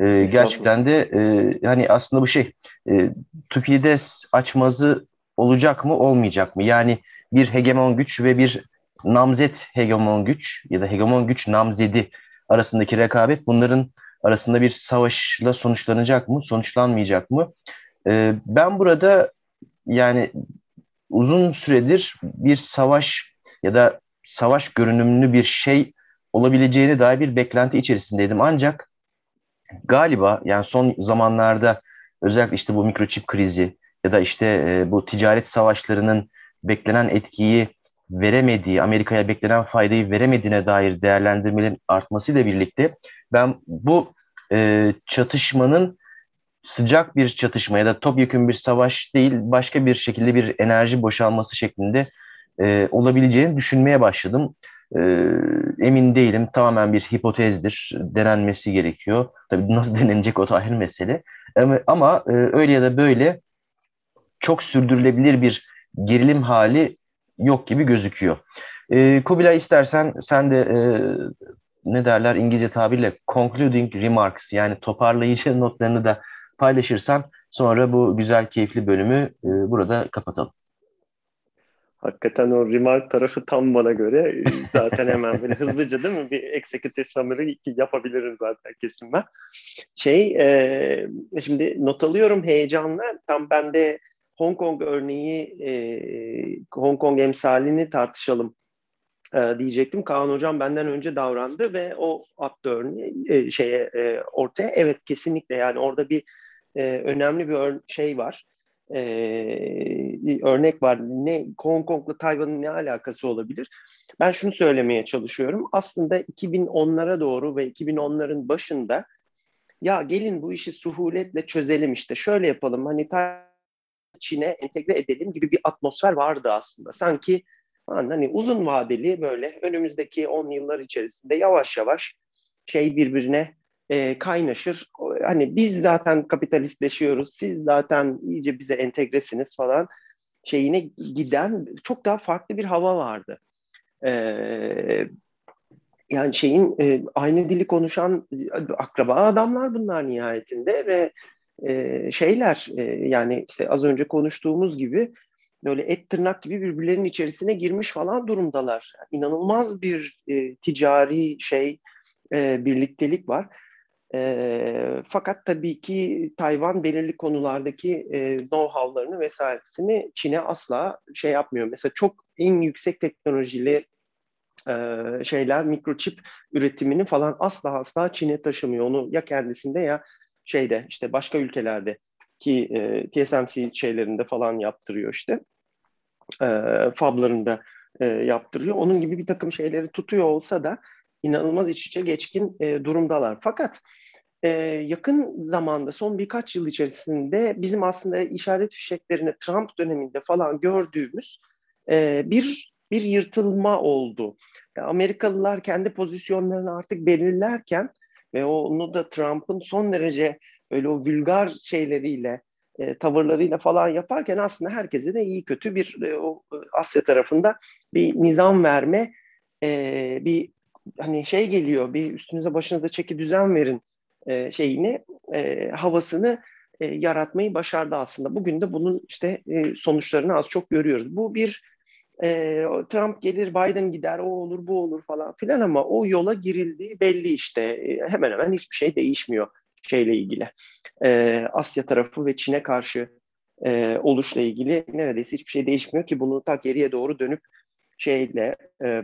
Ee, gerçekten de e, hani aslında bu şey e, Tufides açmazı olacak mı, olmayacak mı? Yani bir hegemon güç ve bir namzet hegemon güç ya da hegemon güç namzedi arasındaki rekabet bunların arasında bir savaşla sonuçlanacak mı, sonuçlanmayacak mı? Ee, ben burada yani uzun süredir bir savaş ya da savaş görünümlü bir şey olabileceğine dair bir beklenti içerisindeydim. Ancak galiba yani son zamanlarda özellikle işte bu mikroçip krizi ya da işte e, bu ticaret savaşlarının beklenen etkiyi veremediği, Amerika'ya beklenen faydayı veremediğine dair değerlendirmelerin artmasıyla birlikte ben bu e, çatışmanın sıcak bir çatışma ya da topyekun bir savaş değil başka bir şekilde bir enerji boşalması şeklinde e, olabileceğini düşünmeye başladım. E, emin değilim tamamen bir hipotezdir denenmesi gerekiyor. Tabii nasıl denenecek o da ayrı mesele. Ama, ama e, öyle ya da böyle çok sürdürülebilir bir gerilim hali yok gibi gözüküyor. E, Kubilay istersen sen de e, ne derler İngilizce tabirle concluding remarks yani toparlayıcı [laughs] notlarını da paylaşırsan sonra bu güzel keyifli bölümü e, burada kapatalım. Hakikaten o remark tarafı tam bana göre. [laughs] Zaten hemen böyle hızlıca değil mi? Bir executive summary yapabilirim zaten kesin ben. Şey, e, şimdi not alıyorum heyecanla. Tam ben de Hong Kong örneği, e, Hong Kong emsalini tartışalım e, diyecektim. Kaan Hocam benden önce davrandı ve o attı örneği e, şeye e, ortaya. Evet kesinlikle yani orada bir e, önemli bir ör- şey var. E, örnek var. Ne Hong Kong'la Tayvan'ın ne alakası olabilir? Ben şunu söylemeye çalışıyorum. Aslında 2010'lara doğru ve 2010'ların başında ya gelin bu işi suhuletle çözelim işte şöyle yapalım. Hani Çin'e entegre edelim gibi bir atmosfer vardı aslında. Sanki hani uzun vadeli böyle önümüzdeki 10 yıllar içerisinde yavaş yavaş şey birbirine e, kaynaşır. Hani biz zaten kapitalistleşiyoruz, siz zaten iyice bize entegresiniz falan şeyine giden çok daha farklı bir hava vardı. E, yani şeyin e, aynı dili konuşan akraba adamlar bunlar nihayetinde ve e, şeyler e, yani işte az önce konuştuğumuz gibi böyle et tırnak gibi birbirlerinin içerisine girmiş falan durumdalar. İnanılmaz bir e, ticari şey e, birliktelik var. E, fakat tabii ki Tayvan belirli konulardaki e, know-how'larını vesairesini Çin'e asla şey yapmıyor. Mesela çok en yüksek teknolojili e, şeyler mikroçip üretimini falan asla asla Çin'e taşımıyor. Onu ya kendisinde ya şeyde işte başka ülkelerde ki e, TSMC şeylerinde falan yaptırıyor işte. E, fablarında e, yaptırıyor. Onun gibi bir takım şeyleri tutuyor olsa da inanılmaz iç içe geçkin e, durumdalar. Fakat e, yakın zamanda son birkaç yıl içerisinde bizim aslında işaret fişeklerini Trump döneminde falan gördüğümüz e, bir bir yırtılma oldu. Amerikalılar kendi pozisyonlarını artık belirlerken ve onu da Trump'ın son derece böyle o vulgar şeyleriyle e, tavırlarıyla falan yaparken aslında herkese de iyi kötü bir e, o e, Asya tarafında bir nizam verme e, bir hani şey geliyor bir üstünüze başınıza çeki düzen verin e, şeyini e, havasını e, yaratmayı başardı aslında. Bugün de bunun işte e, sonuçlarını az çok görüyoruz. Bu bir e, Trump gelir, Biden gider, o olur, bu olur falan filan ama o yola girildiği belli işte. E, hemen hemen hiçbir şey değişmiyor şeyle ilgili. E, Asya tarafı ve Çin'e karşı e, oluşla ilgili neredeyse hiçbir şey değişmiyor ki bunu ta geriye doğru dönüp şeyle e,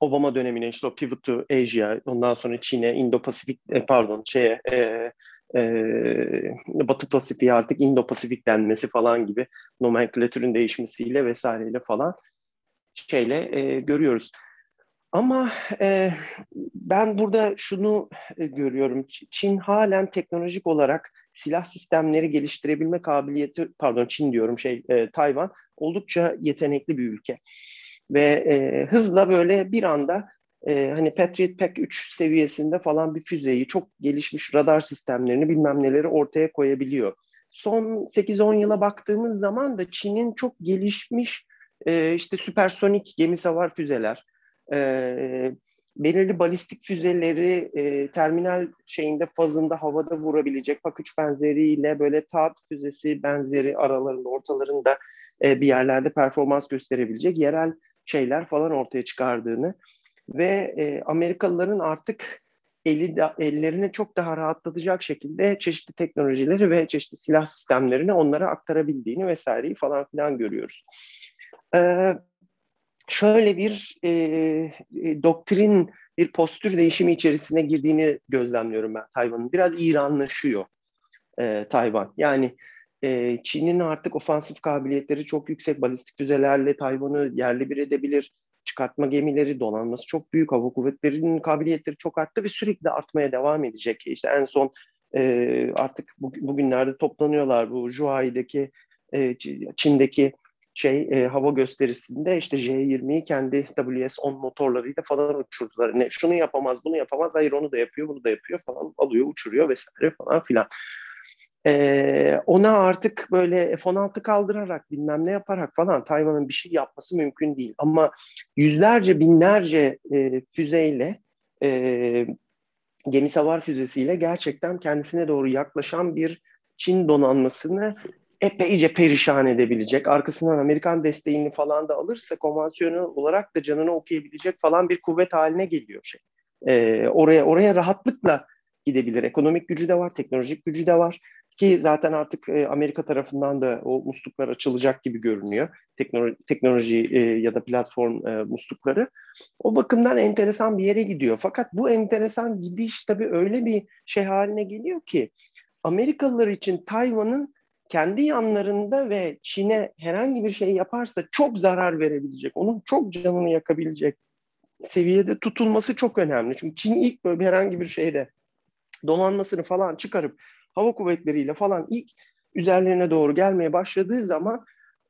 Obama dönemine işte o pivot to Asia, ondan sonra Çin'e, Indo-Pasifik, e, pardon şeye, e, e, Batı Pasifik'e artık Indo-Pasifik denmesi falan gibi nomenklatürün değişmesiyle vesaireyle falan şeyle e, görüyoruz. Ama e, ben burada şunu görüyorum. Çin halen teknolojik olarak silah sistemleri geliştirebilme kabiliyeti, pardon Çin diyorum şey e, Tayvan oldukça yetenekli bir ülke. Ve e, hızla böyle bir anda e, hani Patriot Pack 3 seviyesinde falan bir füzeyi, çok gelişmiş radar sistemlerini bilmem neleri ortaya koyabiliyor. son 8-10 yıla baktığımız zaman da Çin'in çok gelişmiş e, işte süpersonik gemi savar füzeler, e, belirli balistik füzeleri e, terminal şeyinde fazında havada vurabilecek PAK-3 benzeriyle böyle TAAT füzesi benzeri aralarında ortalarında e, bir yerlerde performans gösterebilecek yerel şeyler falan ortaya çıkardığını ve e, Amerikalıların artık eli de, ellerini çok daha rahatlatacak şekilde çeşitli teknolojileri ve çeşitli silah sistemlerini onlara aktarabildiğini vesaireyi falan filan görüyoruz. Ee, şöyle bir e, e, doktrin, bir postür değişimi içerisine girdiğini gözlemliyorum ben Tayvan'ın. Biraz İranlaşıyor e, Tayvan. Yani e, Çin'in artık ofansif kabiliyetleri çok yüksek. Balistik füzelerle Tayvan'ı yerli bir edebilir. Çıkartma gemileri, donanması çok büyük. Hava kuvvetlerinin kabiliyetleri çok arttı ve sürekli artmaya devam edecek. İşte en son e, artık bugünlerde toplanıyorlar bu Zhuhai'deki e, Çin'deki şey e, hava gösterisinde işte J20'yi kendi WS-10 motorlarıyla falan uçurdular. Ne şunu yapamaz, bunu yapamaz. Hayır onu da yapıyor, bunu da yapıyor falan alıyor, uçuruyor vesaire falan filan. E, ona artık böyle F-16 kaldırarak bilmem ne yaparak falan Tayvan'ın bir şey yapması mümkün değil. Ama yüzlerce binlerce e, füzeyle e, gemi savar füzesiyle gerçekten kendisine doğru yaklaşan bir Çin donanmasını epeyce perişan edebilecek, arkasından Amerikan desteğini falan da alırsa konvansiyonel olarak da canını okuyabilecek falan bir kuvvet haline geliyor şey. Ee, oraya oraya rahatlıkla gidebilir. Ekonomik gücü de var, teknolojik gücü de var ki zaten artık e, Amerika tarafından da o musluklar açılacak gibi görünüyor. Teknoloji, teknoloji e, ya da platform e, muslukları. O bakımdan enteresan bir yere gidiyor. Fakat bu enteresan gidiş tabii öyle bir şey haline geliyor ki Amerikalılar için Tayvan'ın kendi yanlarında ve Çin'e herhangi bir şey yaparsa çok zarar verebilecek, onun çok canını yakabilecek seviyede tutulması çok önemli. Çünkü Çin ilk böyle herhangi bir şeyde donanmasını falan çıkarıp hava kuvvetleriyle falan ilk üzerlerine doğru gelmeye başladığı zaman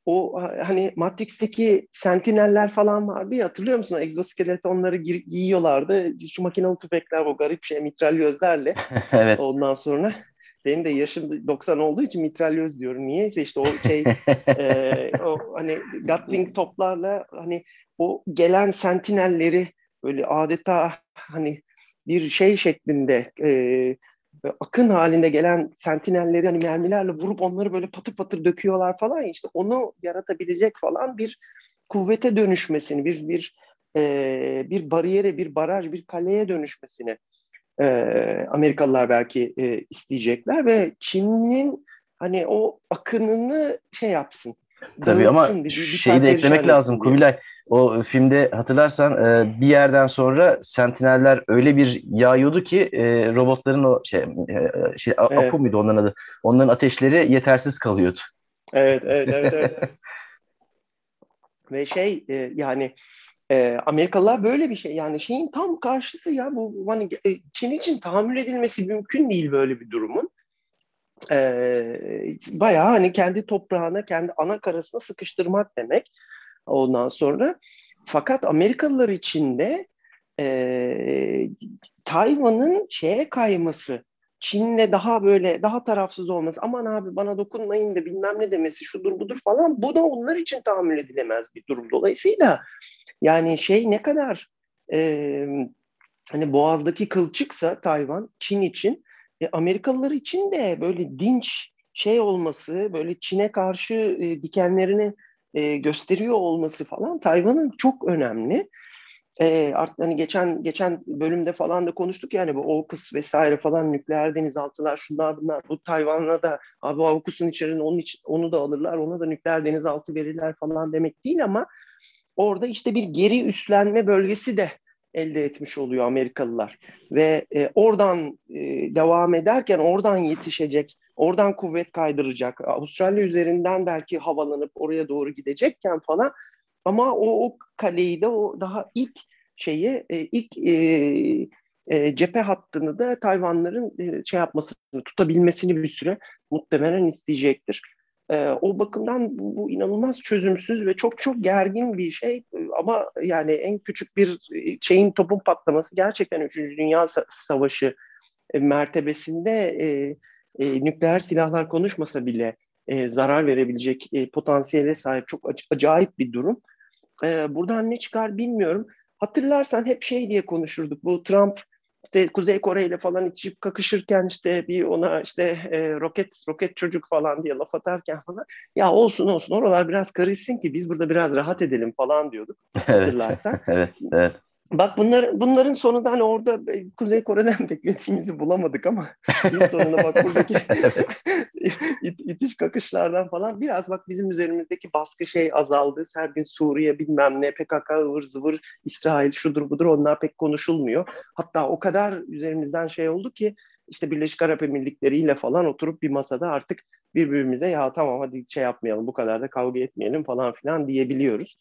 o hani Matrix'teki sentineller falan vardı ya hatırlıyor musun? O egzoskeletonları gi- giyiyorlardı. Şu makinalı tüfekler o garip şey mitralyözlerle. [laughs] evet. Ondan sonra benim de yaşım 90 olduğu için mitralyöz diyorum. Niyeyse işte o şey [laughs] e, o hani Gatling toplarla hani o gelen sentinelleri böyle adeta hani bir şey şeklinde e, akın halinde gelen sentinelleri hani mermilerle vurup onları böyle patır patır döküyorlar falan işte onu yaratabilecek falan bir kuvvete dönüşmesini bir bir e, bir bariyere bir baraj bir kaleye dönüşmesini e, Amerikalılar belki e, isteyecekler ve Çin'in hani o akınını şey yapsın. Tabii ama bir, bir şeyi de eklemek lazım diye. Kubilay. O filmde hatırlarsan e, bir yerden sonra sentineller öyle bir yağıyordu ki e, robotların o şey, e, şey evet. Apu muydu onların adı? Onların ateşleri yetersiz kalıyordu. Evet, evet, evet. evet. [laughs] Ve şey e, yani e, Amerikalılar böyle bir şey yani şeyin tam karşısı ya bu hani e, Çin için tahammül edilmesi mümkün değil böyle bir durumun. E, bayağı hani kendi toprağına, kendi ana karasına sıkıştırmak demek ondan sonra. Fakat Amerikalılar için de e, Tayvan'ın şeye kayması, Çin'le daha böyle daha tarafsız olması, aman abi bana dokunmayın da bilmem ne demesi şudur budur falan bu da onlar için tahammül edilemez bir durum. Dolayısıyla yani şey ne kadar e, hani boğazdaki kılçıksa Tayvan Çin için e, Amerikalılar için de böyle dinç şey olması böyle Çin'e karşı e, dikenlerini e, gösteriyor olması falan Tayvan'ın çok önemli. E, artık hani geçen geçen bölümde falan da konuştuk yani bu AUKUS vesaire falan nükleer denizaltılar şunlar bunlar bu Tayvan'a da abi AUKUS'un içerisinde onun için onu da alırlar ona da nükleer denizaltı verirler falan demek değil ama orada işte bir geri üstlenme bölgesi de elde etmiş oluyor Amerikalılar ve e, oradan e, devam ederken oradan yetişecek, oradan kuvvet kaydıracak. Avustralya üzerinden belki havalanıp oraya doğru gidecekken falan ama o, o kaleyi de o daha ilk şeyi e, ilk e, e, cephe hattını da Tayvanların e, şey yapmasını tutabilmesini bir süre muhtemelen isteyecektir. E, o bakımdan bu, bu inanılmaz çözümsüz ve çok çok gergin bir şey ama yani en küçük bir şeyin topun patlaması gerçekten 3. Dünya Savaşı e, mertebesinde e, e, nükleer silahlar konuşmasa bile e, zarar verebilecek e, potansiyele sahip çok acayip bir durum. E, buradan ne çıkar bilmiyorum. Hatırlarsan hep şey diye konuşurduk. Bu Trump işte Kuzey Kore ile falan içip kakışırken işte bir ona işte e, roket roket çocuk falan diye laf atarken falan ya olsun olsun oralar biraz karışsın ki biz burada biraz rahat edelim falan diyorduk. [laughs] Hatırlarsan. [laughs] evet, evet. Bak bunlar, bunların sonunda hani orada e, Kuzey Kore'den [laughs] beklediğimizi bulamadık ama bir sonunda bak buradaki [laughs] [laughs] it, itiş kakışlardan falan biraz bak bizim üzerimizdeki baskı şey azaldı. Her gün Suriye bilmem ne PKK ıvır zıvır İsrail şudur budur onlar pek konuşulmuyor. Hatta o kadar üzerimizden şey oldu ki işte Birleşik Arap Emirlikleri ile falan oturup bir masada artık birbirimize ya tamam hadi şey yapmayalım bu kadar da kavga etmeyelim falan filan diyebiliyoruz.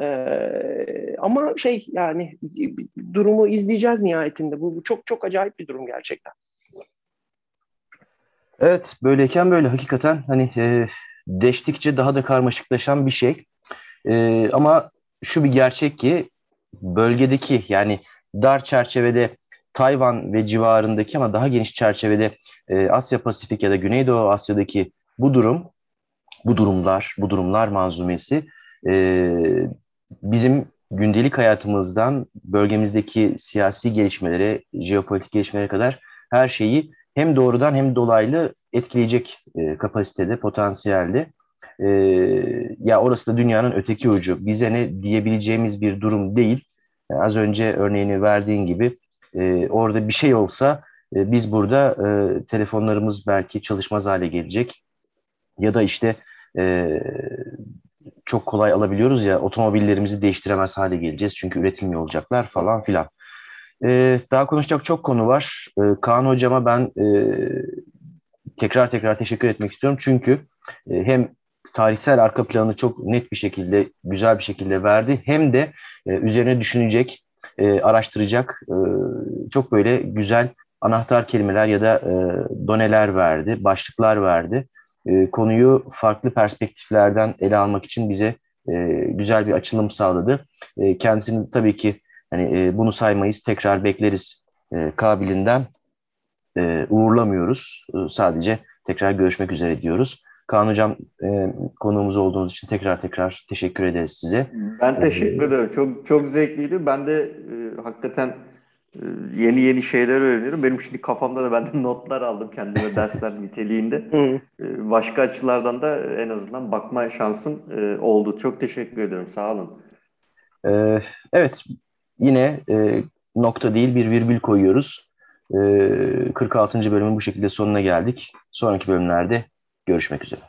Ee, ama şey yani durumu izleyeceğiz nihayetinde. Bu, bu çok çok acayip bir durum gerçekten. Evet böyleyken böyle hakikaten hani e, deştikçe daha da karmaşıklaşan bir şey. E, ama şu bir gerçek ki bölgedeki yani dar çerçevede Tayvan ve civarındaki ama daha geniş çerçevede e, Asya Pasifik ya da Güneydoğu Asya'daki bu durum, bu durumlar, bu durumlar manzumesi e, bizim gündelik hayatımızdan bölgemizdeki siyasi gelişmelere, jeopolitik gelişmelere kadar her şeyi hem doğrudan hem dolaylı etkileyecek e, kapasitede, potansiyelde. E, ya orası da dünyanın öteki ucu. Bize ne diyebileceğimiz bir durum değil. Yani az önce örneğini verdiğin gibi e, orada bir şey olsa e, biz burada e, telefonlarımız belki çalışmaz hale gelecek. Ya da işte e, çok kolay alabiliyoruz ya otomobillerimizi değiştiremez hale geleceğiz çünkü üretilmiyor olacaklar falan filan. Ee, daha konuşacak çok konu var. Ee, Kaan hocama ben e, tekrar tekrar teşekkür etmek istiyorum çünkü e, hem tarihsel arka planı çok net bir şekilde, güzel bir şekilde verdi hem de e, üzerine düşünecek, e, araştıracak e, çok böyle güzel anahtar kelimeler ya da e, doneler verdi, başlıklar verdi e, konuyu farklı perspektiflerden ele almak için bize e, güzel bir açılım sağladı. E, kendisini tabii ki hani e, bunu saymayız, tekrar bekleriz e, kabilinden e, uğurlamıyoruz. E, sadece tekrar görüşmek üzere diyoruz. Kaan Hocam e, konuğumuz olduğunuz için tekrar tekrar teşekkür ederiz size. Ben teşekkür ederim. Çok çok zevkliydi. Ben de e, hakikaten yeni yeni şeyler öğreniyorum. Benim şimdi kafamda da ben de [laughs] notlar aldım kendime dersler [laughs] niteliğinde. Ee, başka açılardan da en azından bakma şansım e, oldu. Çok teşekkür ediyorum. Sağ olun. Ee, evet, yine e, nokta değil bir virgül koyuyoruz. 46. bölümün bu şekilde sonuna geldik. Sonraki bölümlerde görüşmek üzere.